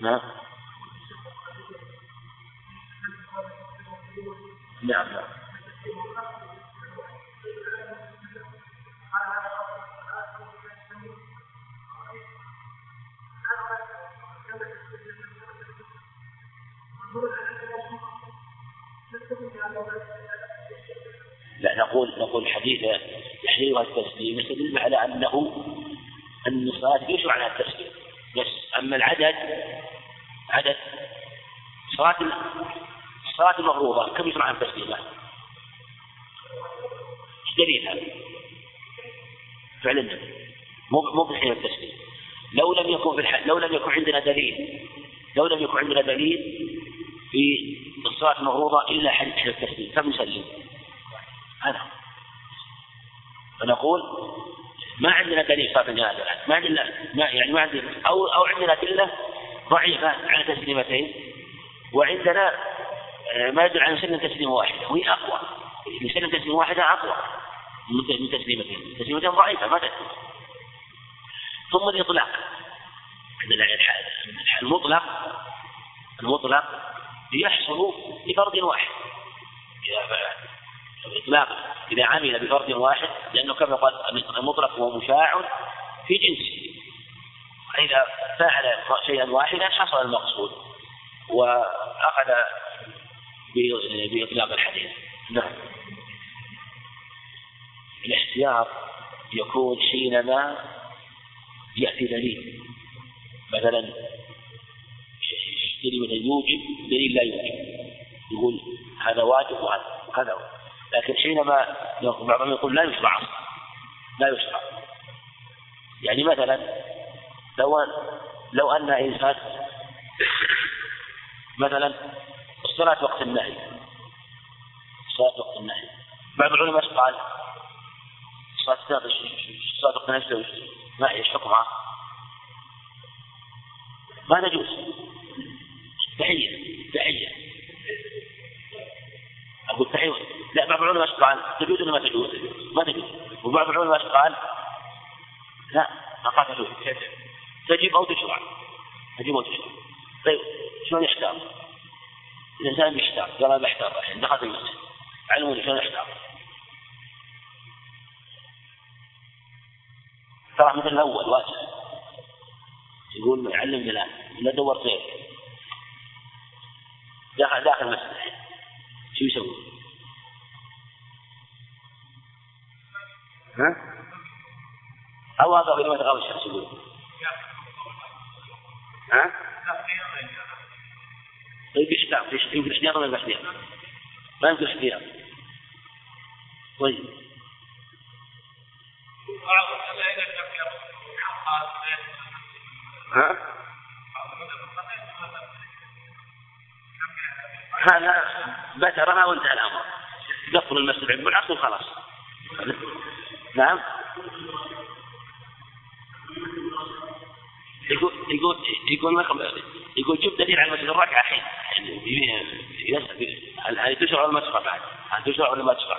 نعم. نعم نعم. لا نقول نقول حديث تحريرها التسليم يستدل على أنه أن الصلاة يشرع على التسليم بس أما العدد عدد صلاة الصلاه المفروضة كم يشرع على التسليم؟ إيش دليل هذا؟ فعل النبي مو مو بحين التسليم لو لم يكن في. لو لم يكن عندنا دليل لو لم يكن عندنا دليل في الصلاة المفروضة إلا حديث التسليم كم نسلم؟ هذا. فنقول ما عندنا دليل صلاة الجنازة ما عندنا ما يعني ما عندنا أو أو عندنا أدلة ضعيفة على تسليمتين. وعندنا آه، ما يدل على سنة تسليمة واحدة وهي أقوى. سنة تسليمة واحدة أقوى من تسليمتين. تسليمتين ضعيفة ما تكفي ثم الإطلاق. عندنا المطلق المطلق يحصل بفرد واحد. الإطلاق إذا عمل بفرد واحد لأنه كما قال المطلق هو مشاع في جنسه فإذا فعل شيئا واحدا حصل المقصود وأخذ بإطلاق الحديث. نعم. الاحتياط يكون حينما يأتي دليل. مثلا مثلا يوجب دليل لا يوجب يقول هذا واجب وهذا هذا لكن حينما بعضهم يقول لا يشرع لا يشرع يعني مثلا لو لو أن إنسان مثلا الصلاة وقت النهي. الصلاة وقت النهي. بعض العلماء قال؟ الصلاة الصلاة وقت النهي ما إيش حكمها؟ ما تجوز. تحية. تحية. أقول تحية. لا بعض العلماء قال. تجوز ولا ما تجوز؟ ما تجوز وبعض العلماء قال. لا ما قال تجوز تجب أو تشرع. تجب أو تشرع. طيب شلون يحتار؟ الإنسان بيحتار قال أنا بحتار الحين. دخلت المسجد. علموني شلون يحتار. ترى مثل الأول واجب يقول علمني الآن إلا دورت غير داخل داخل المسجد شو يسوي؟ ها؟ أو هذا غير ما تغاب الشخص يقول ها؟ طيب احتياط يمكن احتياط ولا احتياط؟ ما يمكن احتياط طيب ها؟ هذا بترها وانتهى الامر قفل المسجد عند العصر وخلاص نعم. يقول يقول يقول يقول جيب دليل على مسجد الركعة الحين. هل تشرع ولا ما تشرع بعد؟ هل تشرع ولا ما تشرع؟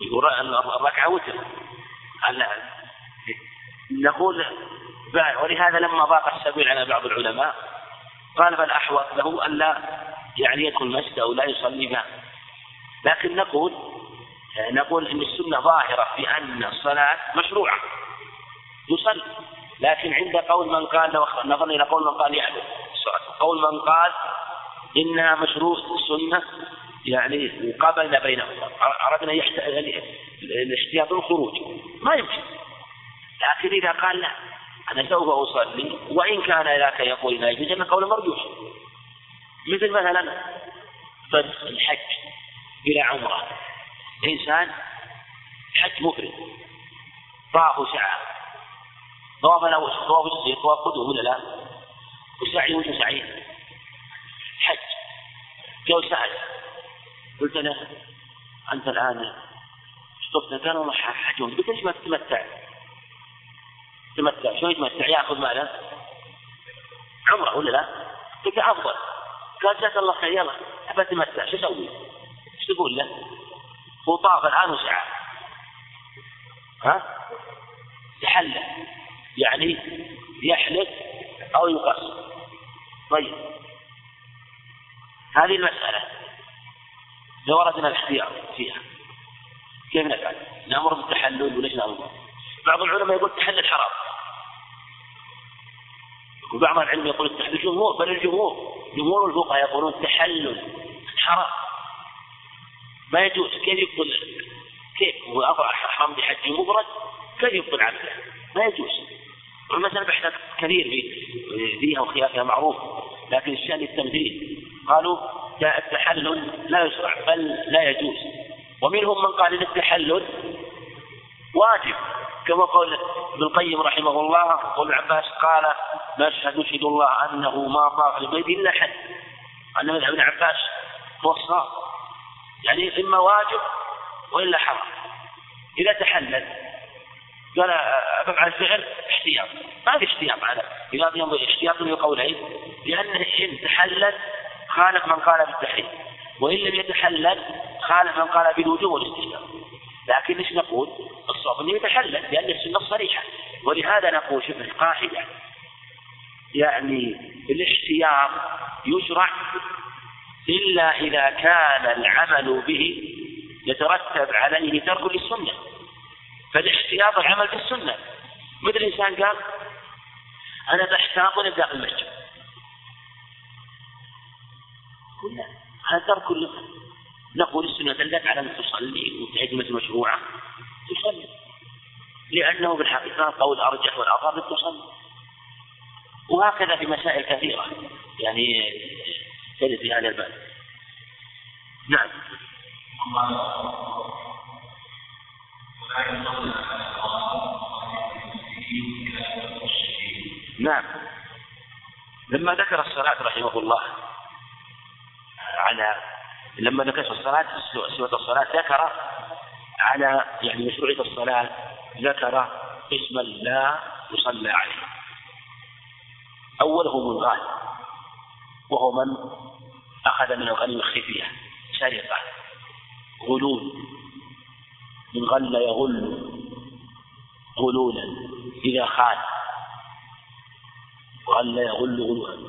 يقول الركعة وتر. نقول ولهذا لما ضاق السبيل على بعض العلماء قال بل أحوط له ألا يعني يدخل المسجد أو لا يصلي معه. لكن نقول نقول إن السنة ظاهرة في أن الصلاة مشروعة يصلي لكن عند قول من قال نظرنا إلى قول من قال يعبد قول من قال إنها مشروع سنة يعني قابلنا بينهما أردنا الاحتياط الخروج. ما يمكن. لكن إذا قال لا أنا سوف أصلي وإن كان ذاك يقول لا يجوز أن قول مرجوح. مثل مثلا فسخ الحج إلى عمرة. إنسان حج مفرد طاف وسعى طواف الأول طواف الصيف طواف قدوم ولا لا؟ وسعي وجه سعي حج جو سعي قلت له أنت الآن شطفت كان والله حجهم قلت ليش ما تتمتع؟ تمتع شلون يتمتع؟ ياخذ ماله؟ عمرة ولا لا؟ قلت أفضل قال جزاك الله خير يلا أبى أتمتع شو أسوي؟ إيش تقول له؟ هو طاف الآن وسعى ها؟ تحلل يعني يحلف أو يقص طيب. هذه المسألة. لو أردنا الاختيار فيها. كيف نفعل؟ نأمر بالتحلل وليش نأمر؟ بعض العلماء يقول التحلل حرام. وبعض العلم يقول التحلل الجمهور بل الجمهور جمهور الفقهاء يقولون التحلل حرام. ما يجوز. كيف يبطل كيف؟ هو حرام بحج مفرد كيف يبطل عمله ما يجوز. والمسألة بحث كثير فيها وخلافها معروف لكن الشأن التمثيل. قالوا التحلل لا يشرع بل لا يجوز. ومنهم من قال إن التحلل واجب كما قال ابن القيم رحمه الله وابن عباس قال نشهد نشهد الله أنه ما طاف للبيت إلا حد. أن ابن عباس هو يعني إما واجب وإلا حرام. إذا تحلل قال أفعل فعل احتياط. ما في احتياط على لماذا ينظر احتياط من قولين. لأنه إن تحلل خالف من قال بالتحريم وإن لم يتحلل خالف من قال بالوجوب والاستحباب لكن إيش نقول؟ الصواب إنه يتحلل لأن السنة صريحة. ولهذا نقول شوف القاعدة. يعني الاحتياط يشرع إلا إذا كان العمل به يترتب عليه ترك للسنة. فالاحتياط العمل بالسنة. مثل إنسان قال أنا بحتاط داخل المسجد. قلنا هذا ترك نقول السنة دلت على أن تصلي وتعد مشروعة تصلي. لأنه بالحقيقة قول أرجح والأظهر تصلي وهكذا في مسائل كثيرة. يعني ترد في هذا الباب. نعم. نعم. لما ذكر الصلاة رحمه الله على لما ذكر الصلاة سورة الصلاة ذكر على يعني مشروعية الصلاة ذكر اسما لا يصلى عليه. أوله منغال وهو من أخذ من الغنم الخفية سرقة غلول من غل يغل غلولا إذا خان غل يغل غلولا.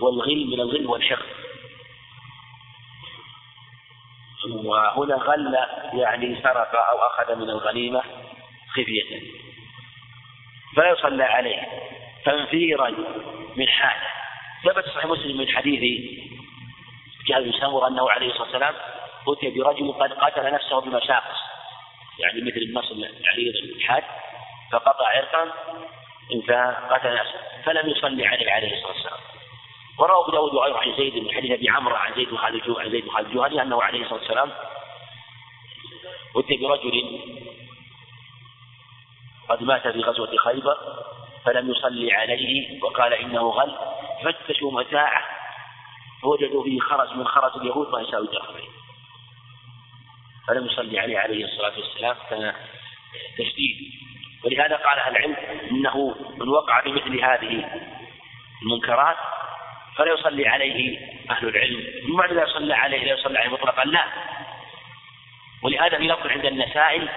والغل من الغل والحقد. وهنا غل يعني سرق أو أخذ من الغنيمة خفية. فلا يصلى عليه تنفيرا من حاله ثبت صحيح مسلم من حديث جابر بن سمر أنه عليه الصلاة والسلام أتي برجل قد قتل نفسه بمشاقص. يعني مثل النص العريض الحاد فقطع عرقا فقتل نفسه. فلم يصلي عليه عليه الصلاة والسلام. وروى أبو داود وغيره عن زيد بن حديث أبي عمرو عن زيد خالد عن زيد خالد الجهني أنه عليه الصلاة والسلام أتي برجل قد مات في غزوة خيبر فلم يصلي عليه وقال إنه غل. فتشوا متاعه فوجدوا فيه خرج من خرج اليهود ما يساوي درهمين فلم يصلي عليه عليه الصلاة والسلام كان تشديد. ولهذا قال أهل العلم إنه من وقع بمثل هذه المنكرات فلا يصلي عليه أهل العلم. ما لا يصلى عليه لا يصلى عليه مطلقا لا. ولهذا في لفظ عند النسائي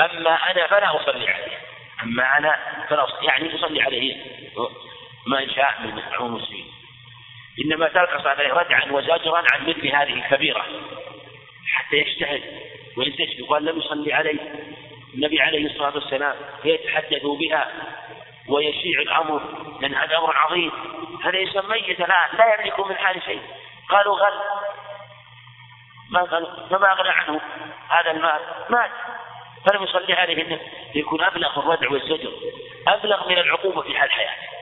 أما أنا فلا أصلي عليه. أما أنا فلا يعني تصلي عليه. ما شاء من المسلمين إنما ترك صلاة عليه ردعا وزجرا عن مثل هذه الكبيرة. حتى يجتهد. وينتشر وقال لم يصلي عليه. النبي عليه الصلاة والسلام فيتحدثوا بها ويشيع الأمر. لأن هذا أمر عظيم. هذا يسمى ميت الآن. لا يملك من حال شيء. قالوا غل. ما قالوا فما أغنى عنه هذا المال؟ مات. فلم يصلي عليه. النبي يكون أبلغ الردع والزجر. أبلغ من العقوبة في حال حياته.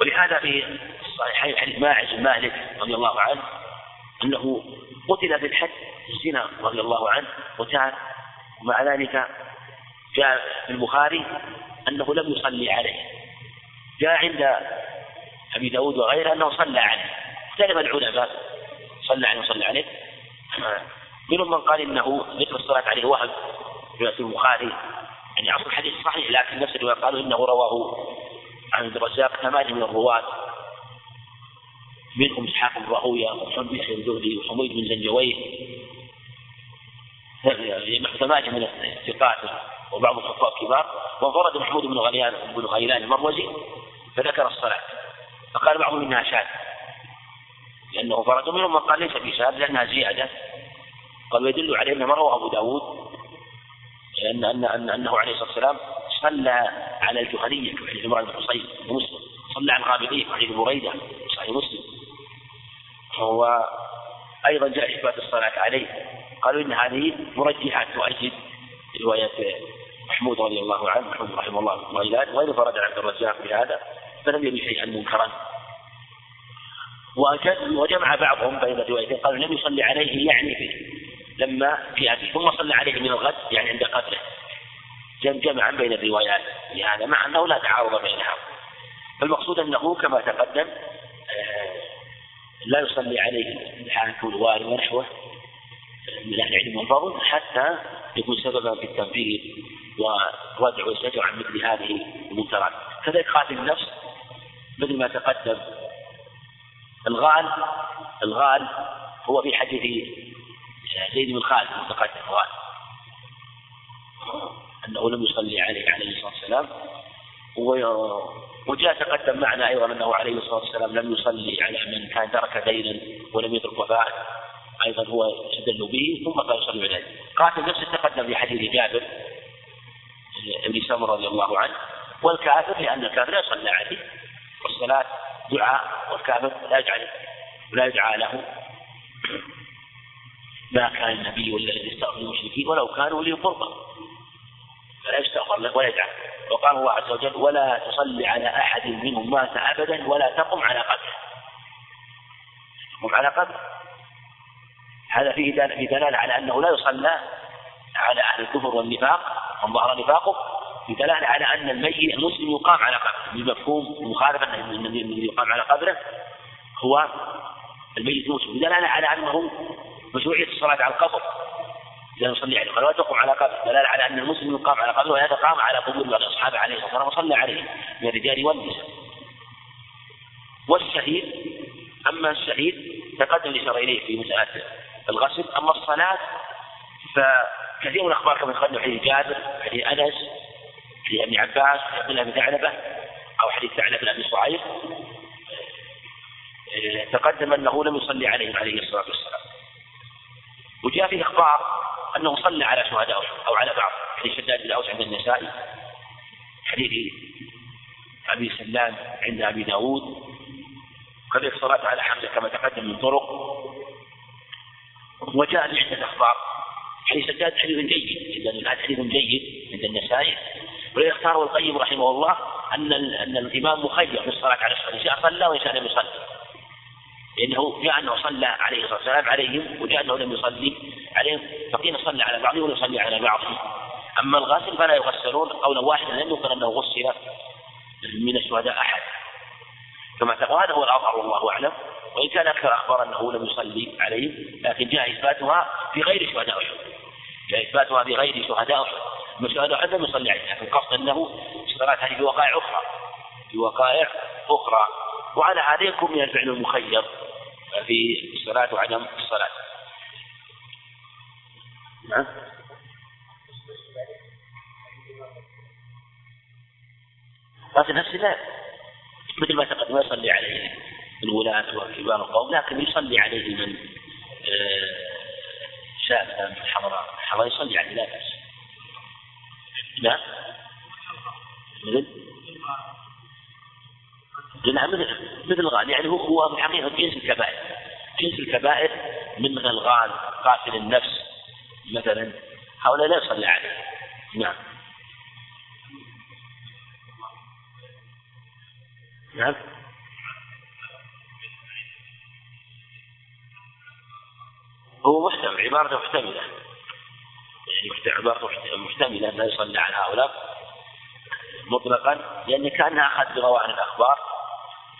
ولهذا في الصحيحين حديث ماعز مالك رضي الله عنه أنه قتل بالحد الزنا رضي الله عنه وتاب ومع ذلك جاء في البخاري أنه لم يصلي عليه. جاء عند أبي داود وغيره أنه صلى عليه. اختلف العلماء صلى عليه وصلى عليه. منهم من قال إنه ذكر الصلاة عليه وهم في البخاري. يعني أصل الحديث صحيح لكن نفس الرواية قالوا إنه رواه عن عبد الرزاق ثمانية من الرواة. منهم إسحاق بن راهوية وحمد بن الزهري وحميد بن زنجويه ثمانية من الثقات وبعض الحفاظ كبار. وانفرد محمود بن غيلان بن غيلان المروزي فذكر الصلاة. فقال بعضهم انها شاذ لأنه فرد منهم من قال ليس في شاذ لأنها زيادة. قال ويدل عليه انما روى أبو داود أن أن أنه عليه الصلاة والسلام صلى على الجهنية حديث عمران بن حصين ومسلم صلى على الغامدية في حديث بريدة صحيح مسلم. هو أيضا جاء إثبات الصلاة عليه. قالوا إن هذه مرجحات تؤيد رواية محمود رضي الله عنه محمود رحمه الله غيلان وغير فرد عبد الرزاق بهذا فلم يبي شيئا منكرا. وجمع بعضهم بين الروايتين قالوا لم يصلي عليه يعني فيه لما في أبيه ثم صلى عليه من الغد يعني عند قتله. جمعا بين الروايات. لهذا مع أنه لا تعارض بينها. فالمقصود أنه كما تقدم آه، لا يصلي عليه الحاكم الوالي ونحوه من أهل العلم والفضل حتى يكون سببا في التنفيذ وردع والزجر عن مثل هذه المنكرات. كذلك قاتل النفس مثل ما تقدم الغال الغال هو في حديث زيد بن خالد المتقدم غال. أنه لم يصلي عليه عليه الصلاة والسلام وجاء تقدم معنا أيضا أنه عليه الصلاة والسلام لم يصلي على من كان ترك دينا ولم يترك وفاء أيضا هو استدل به ثم قال يصلي عليه. قاتل نفسه تقدم في حديث جابر بن سمر رضي الله عنه والكافر لأن الكافر لا يصلى عليه والصلاة دعاء والكافر لا يجعل لا يدعى له. ما كان النبي الذي استغفر المشركين ولو كانوا لي قربى. فلا يستغفر له ولا يدعى وقال الله عز وجل ولا تصلي على أحد منهم مات أبدا ولا تقم على قبره. تقم على قبره. هذا فيه في دلالة على أنه لا يصلى على أهل الكفر والنفاق من ظهر نفاقه. في دلالة على أن الميت المسلم يقام على قبره. بمفهوم مخالفه أن الذي يقام على قبره هو الميت المسلم دلالة على أنه مشروعية الصلاة على القبر. إذا نصلي عليه. قال ولا تقم على قبر دلالة على أن المسلم يقام على قبره وهذا قام على قبور بعض الأصحاب عليه الصلاة والسلام وصلى عليه. من الرجال والنساء. والشهيد أما الشهيد تقدم الإشارة إليه في مسألة الغسل. أما الصلاة فكثير من الأخبار كما تقدم حديث جابر حديث أنس حديث ابن عباس عبد الله بن ثعلبة أو حديث ثعلبة بن أبي صعيب. تقدم أنه لم يصلي عليهم عليه الصلاة والسلام. وجاء فيه أخبار أنه صلى على شهداء أو على بعض. حديث شداد بن أوس عند النسائي. حديث أبي سلام عند أبي داود. كذلك الصلاة على حمزة كما تقدم من طرق. وجاء عدة أخبار. حديث شداد حديث جيد عند حديث جيد عند النسائي. ولذا اختاره القيم رحمه الله أن أن الإمام مخير في الصلاة على الشهداء إن شاء صلى وإن شاء لم يصلي. لأنه جاء أنه صلى عليه الصلاة والسلام عليهم وجاء أنه لم يصلي عليهم فقيل صلى على بعضهم ولم يصلي على بعض. أما الغاسل فلا يغسلون قولا واحدا لم يقل أنه غسل من الشهداء أحد. كما تقول هذا هو الأظهر والله أعلم. وإن كان أكثر أخبار أنه لم يصلي عليهم لكن جاء إثباتها في غير شهداء أحد. جاء إثباتها في غير شهداء أحد. من شهداء أحد لم يصلي عليهم لكن القصد أنه الصلاة هذه في وقائع أخرى. في وقائع أخرى. وعلى هذا يكون من الفعل المخير. في الصلاة وعدم الصلاة. نعم. قاتل نفسه لا مثل ما تقدم يصلي عليه الولاة وكبار القوم لكن يصلي عليه من آه، شاف من الحضراء الحضراء يصلي عليه لا بأس. لا نعم مثل مثل الغال يعني هو في الحقيقة جنس الكبائر. جنس الكبائر من الغال قاتل النفس مثلا. هؤلاء لا يصلى عليه. نعم. نعم. هو محتمل عبارة محتملة. يعني عبارة محتملة لا يصلى على هؤلاء مطلقا لأن كأنها أخذ بروائح الأخبار.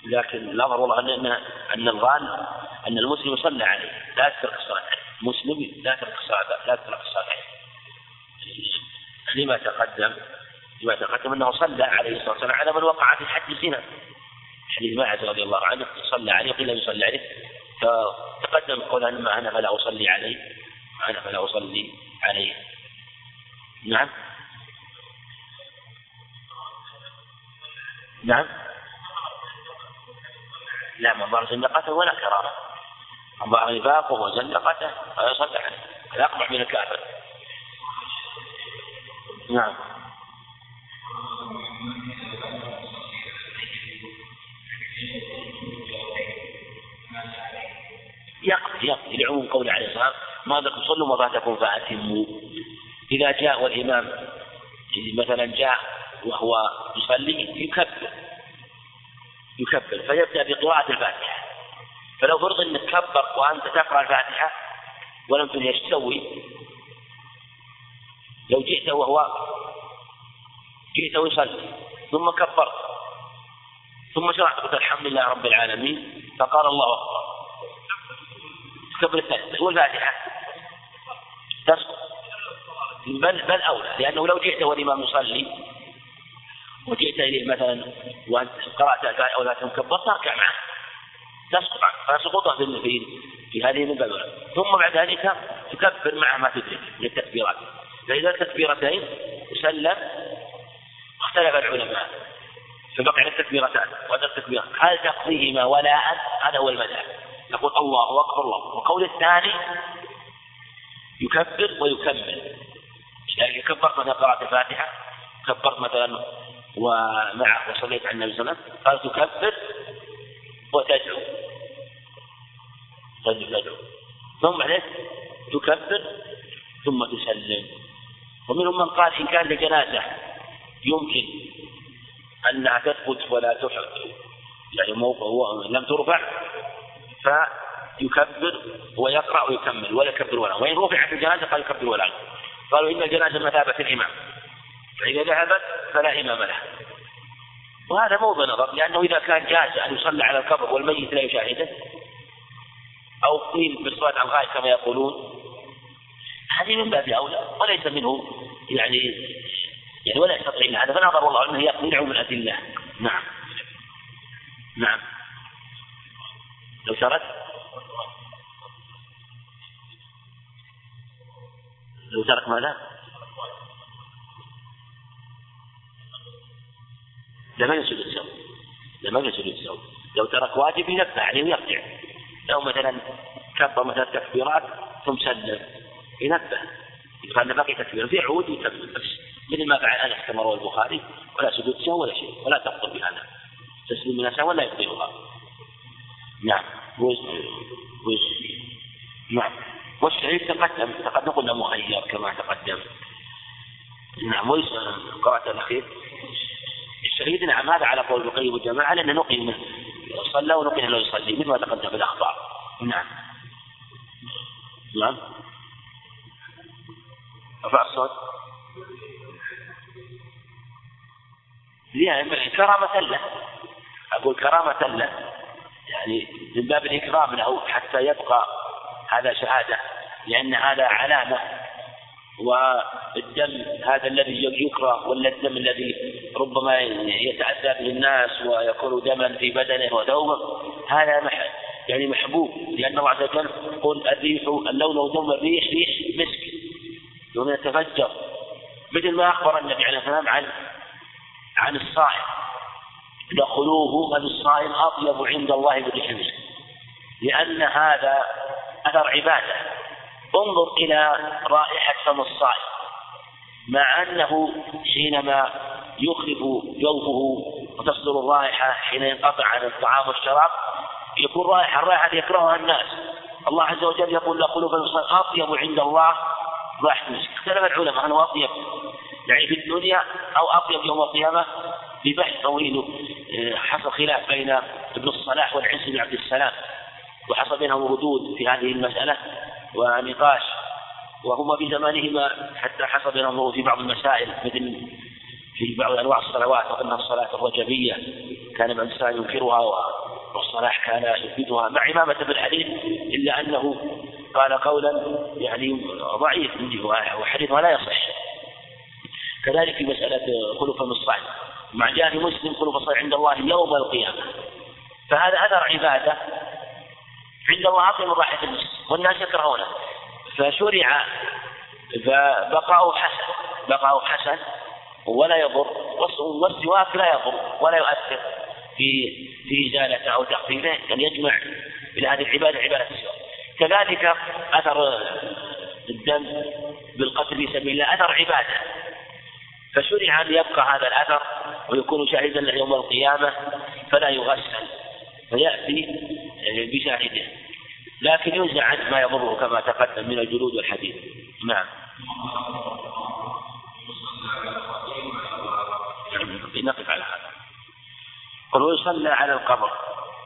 لكن الأمر والله أن أن الغال أن المسلم يصلى عليه. لا يترك الصلاة عليه. مسلم لا تترك الصلاة لا تترك الصلاة عليه. لما تقدم لما تقدم أنه صلى عليه الصلاة والسلام على من وقع في حد الزنا. حديث ماعز رضي الله عنه صلى عليه قيل يصلي عليه. فتقدم قول أما أنا فلا أصلي عليه. أنا فلا أصلي عليه. نعم. نعم. لا من ظهر زندقته ولا كرامة. من ظهر نفاقه وزندقته فلا عليه هذا أقبح من الكافر. نعم. يقضي يقضي. لعموم قول عليه الصلاة والسلام ما لكم صلوا مراتكم فأتموا. إذا جاء والإمام مثلا جاء وهو يصلي يكبر. يكبر فيبدأ بقراءة الفاتحة. فلو فرض أنك كبر وأنت تقرأ الفاتحة ولم تنهي تسوي؟ لو جئت وهو جئت ويصلي ثم كبرت ثم شرعت الحمد لله رب العالمين فقال الله أكبر. كبر الثالث والفاتحة تسقط. بل بل أولى لأنه لو جئت والإمام يصلي وجئت إليه مثلا وأنت قرأت الآية أو لا كبرت اركع معه تسقط عنه فسقوطه في في هذه من باب ثم بعد ذلك تكبر معه ما تدرك من التكبيرات فإذا التكبيرتين يسلم اختلف العلماء فبقي التكبيرتان وهذا التكبيرات هل تقضيهما ولاء؟ هذا هو المذهب. نقول الله أكبر الله. وقول الثاني يكبر ويكمل. يعني كبرت مثلا قراءة الفاتحة كبرت مثلا ومعه وصليت على النبي صلى الله عليه وسلم قال تكبر وتدعو. تدعو ثم بعدين تكبر ثم تسلم. ومنهم من قال إن كان لجنازة يمكن أنها تثبت ولا تحد يعني موقع لم ترفع فيكبر ويقرأ ويكمل ولا يكبر ولا وإن رفعت الجنازة قال يكبر ولا. قالوا إن الجنازة مثابة الإمام فإذا ذهبت فلا إمام له. وهذا موضع نظر لأنه إذا كان جاز أن يصلى على القبر والميت لا يشاهده أو قيل بالصلاة على الغائب كما يقولون هذه من باب أولى وليس منه يعني يعني ولا يستطيع إلا هذا فنظر والله أنه يقضي من الأدلة نعم. نعم. لو ترك لو ترك ماذا؟ لما يسجد السهو لما يسجد السهو لو ترك واجب ينبه عليه ويرجع لو مثلا كبر مثلا تكبيرات ثم سلم. ينبه قال بقي تكبير. يعود ويكمل بس مثل ما فعل أنس كما روى البخاري ولا سجود سهو ولا شيء ولا تبطل بهذا تسليم من ولا يبطلها نعم. نعم. والشهيد تقدم. تقدم قلنا مخير كما تقدم. نعم. قرأت الأخير. الشهيد نعم هذا على قول القيم والجماعة لأنه نقل منه. صلى ونقل له يصلي. مثل ما تقدم في الأخبار. نعم. نعم. رفع الصوت. يعني كرامة له. أقول كرامة له. يعني من باب الإكرام له حتى يبقى هذا شهادة لأن هذا علامة والدم هذا الذي يكره ولا الدم الذي ربما يتعدى به الناس ويكون دما في بدنه وثوبه هذا يعني محبوب لأن الله عز وجل قل الريح اللون دم الريح ريح مسك يوم يتفجر. مثل ما أخبر النبي عليه والسلام عن عن الصائم دخلوه الصائم أطيب عند الله من ريح لأن هذا أثر عبادة. انظر إلى رائحة فم الصائم مع أنه حينما يخرف جوفه وتصدر الرائحة حين ينقطع عن الطعام والشراب يكون رائحة الرائحة يكرهها الناس. الله عز وجل يقول لا قلوب الصائم أطيب عند الله رائحة المسك اختلف العلماء أنه أطيب يعني في الدنيا أو أطيب يوم القيامة؟ ببحث طويل آه، حصل خلاف بين ابن الصلاح والعز بن عبد السلام وحصل بينهم ردود في هذه المسألة. ونقاش. وهما في زمانهما حتى حصل بينهم في بعض المسائل مثل في بعض أنواع الصلوات وانها الصلاة الرجبية كان الانسان ينكرها والصلاح كان يثبتها مع إمامة بالحديث إلا أنه قال قولا يعني ضعيف وحديث لا يصح. كذلك في مسألة خلف الصعد مع جاء في مسلم خلف الصعد عند الله يوم القيامة. فهذا أثر عبادة عند الله أعظم من المسلم والناس يكرهونه. فشرع فبقاؤه حسن. بقاؤه حسن ولا يضر. والسواك لا يضر ولا يؤثر في في إزالته أو تخفيفه. أن يجمع إلى هذه العبادة عبادة السواك. كذلك أثر الدم بالقتل في سبيل الله. أثر عبادة. فشرع أن يبقى هذا الأثر ويكون شاهدا له يوم القيامة فلا يغسل. فيأتي بشاهده. لكن ينزع عنه ما يضره كما تقدم من الجلود والحديد نعم. نقف على هذا. قل ويصلى على القبر.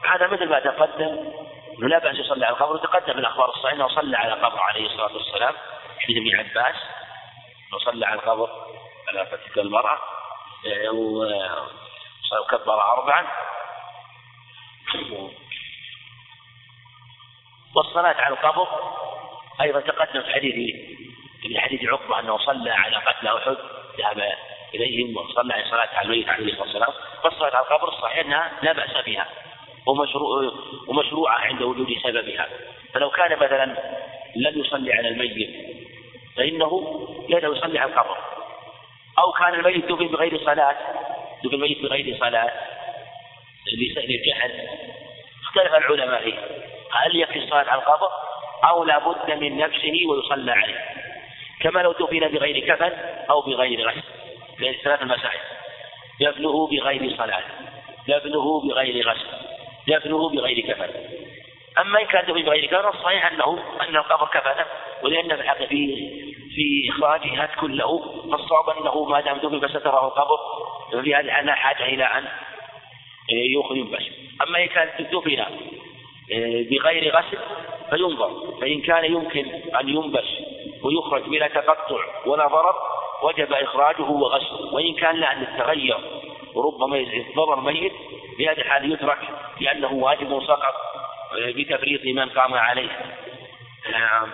هذا مثل ما تقدم. لا بأس يصلي على القبر. وتقدم الأخبار الصحيحة أنه صلى على القبر عليه الصلاة والسلام. حديث ابن عباس. وصلى على القبر على فتك المرأة. وكبر أربعا. والصلاة على القبر أيضا تقدم في حديث في حديث عقبة أنه صلى على قتل أحد ذهب إليهم وصلى على صلاة على الميت عليه الصلاة والسلام. فالصلاة على القبر الصحيح أنها لا بأس بها ومشروع ومشروعة عند وجود سببها. فلو كان مثلا لم يصلي على الميت فإنه يدعو يصلي على القبر. أو كان الميت دفن بغير صلاة دفن الميت بغير صلاة للجهل اختلف العلماء فيه. هل يكفي الصلاة على القبر أو لا بد من نفسه ويصلى عليه؟ كما لو دفن بغير كفن أو بغير غسل. لأن ثلاث المسائل دفنه بغير صلاة. دفنه بغير غسل. دفنه بغير كفن. أما إن كان دفن بغير كفن الصحيح أنه أن القبر كفنه ولأن الحق في في إخراجه هتك له فالصواب أنه ما دام دفن فستره القبر ففي هذه الحالة حاجة إلى أن يخرج ينبش أما إن كان دفن بغير غسل فينظر. فإن كان يمكن أن ينبش ويخرج بلا تقطع ولا ضرر وجب إخراجه وغسله. وإن كان لا أن يتغير وربما يضر الميت في هذه الحال يترك لأنه واجب سقط آه، بتفريط من قام عليه. نعم.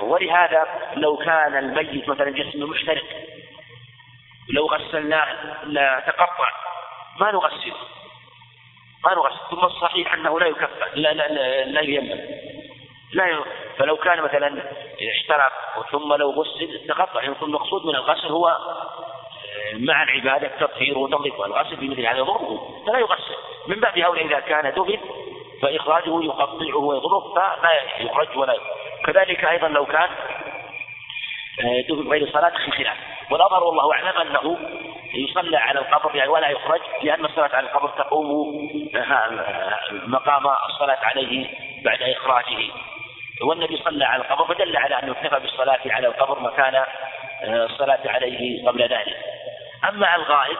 ولهذا لو كان الميت مثلا جسمه محترق لو غسلناه لا تقطع ما نغسله؟ ما نغسل ثم الصحيح أنه لا يكفى لا لا لا, لا ييمم لا ي... فلو كان مثلا احترق ثم لو غسل تقطع يعني المقصود من الغسل هو آه، مع العبادة التطهير وتنظيف. والغسل في مثل هذا يضره فلا يغسل. من باب أولى إذا كان دفن فإخراجه يقطعه ويضره فلا يخرج ولا كذلك أيضا لو كان آه، دفن غير صلاة في خلاف. والأظهر والله أعلم أنه يصلى على القبر يعني ولا يخرج لأن الصلاة على القبر تقوم آه، مقام الصلاة عليه بعد إخراجه. والنبي صلى على القبر فدل على أنه اكتفى بالصلاة على القبر مكان آه، الصلاة عليه قبل ذلك. أما الغائب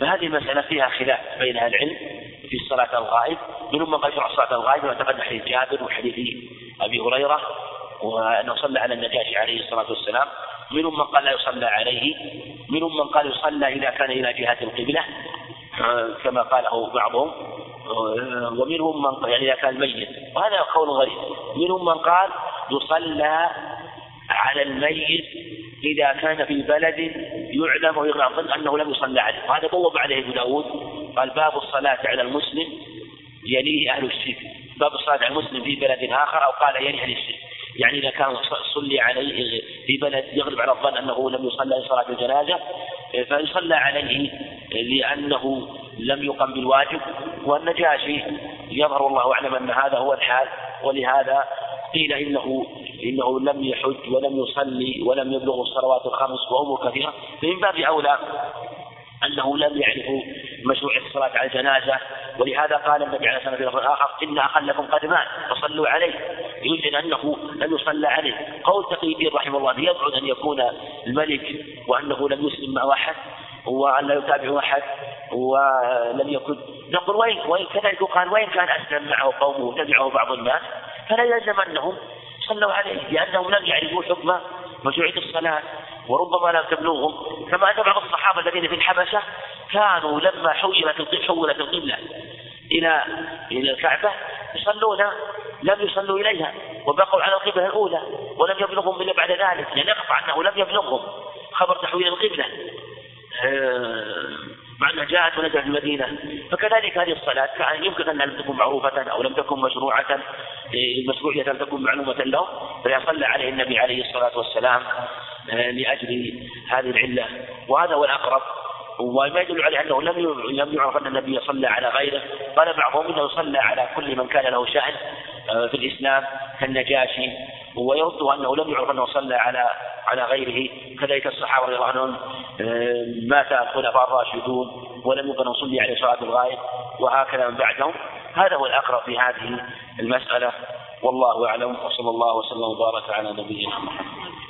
فهذه المسألة فيها خلاف بين أهل العلم في الصلاة الغائب منهم من قال يشرع صلاة الغائب وتقدم حديث جابر وحديث أبي هريرة وأنه صلى على النجاشي عليه الصلاة والسلام. منهم من قال لا يصلى عليه منهم من قال يصلى إذا كان إلى جهة القبلة كما قاله بعضهم. ومنهم من قال يعني إذا كان ميت وهذا قول غريب. منهم من قال يصلى على الميت إذا كان في بلد يعلم ويغلق أنه لم يصلى عليه. وهذا بوب عليه أبو داود. قال باب الصلاة على المسلم يليه أهل الشرك. باب الصلاة على المسلم في بلد آخر أو قال يليه أهل الشرك. يعني إذا كان صلي عليه في بلد يغلب على الظن أنه لم يصلى صلاة الجنازة فيصلى عليه لأنه لم يقم بالواجب والنجاشي. يظهر الله أعلم أن هذا هو الحال ولهذا قيل إنه إنه لم يحج ولم يصلي ولم يبلغ الصلوات الخمس وأمور كثيرة. فمن باب أولى أنه لم يعرف مشروعية الصلاة على الجنازة ولهذا قال النبي عليه الصلاة والسلام في الآخر إن أقلكم قد مات فصلوا عليه. يوجد أنه لم يصلى عليه. قول تقي الدين رحمه الله يبعد أن يكون الملك وأنه لم يسلم مع أحد وأن لا يتابع أحد ولم يكن. نقول وين وين كذلك قال وين كان أسلم معه قومه وتبعه بعض الناس فلا يلزم أنهم صلوا عليه لأنهم لم يعرفوا حكم مشروعية الصلاة. وربما لم تبلغهم كما أن بعض الصحابة الذين في الحبشة كانوا لما حولت حولت القبلة إلى إلى الكعبة يصلون لم يصلوا إليها وبقوا على القبلة الأولى ولم يبلغهم إلا بعد ذلك لأن يعني أنه لم يبلغهم خبر تحويل القبلة. آه، مع أنها جاءت ونزلت المدينة. فكذلك هذه الصلاة كان يمكن أن لم تكن معروفة أو لم تكن مشروعة المشروعية لم تكن معلومة لهم فيصلى عليه النبي عليه الصلاة والسلام آه، لأجل هذه العلة. وهذا هو الأقرب. وما يدل عليه أنه لم لم يعرف أن النبي صلى على غيره. قال بعضهم إنه صلى على كل من كان له شأن. في الإسلام كالنجاشي ويرد أنه لم يعرف أنه صلى على على غيره كذلك الصحابة رضي الله عنهم آه، مات الخلفاء الراشدون ولم يكن يصلي عليه صلاة الغائب وهكذا من بعدهم. هذا هو الأقرب في هذه المسألة والله أعلم وصلى الله وسلم وبارك على نبينا محمد.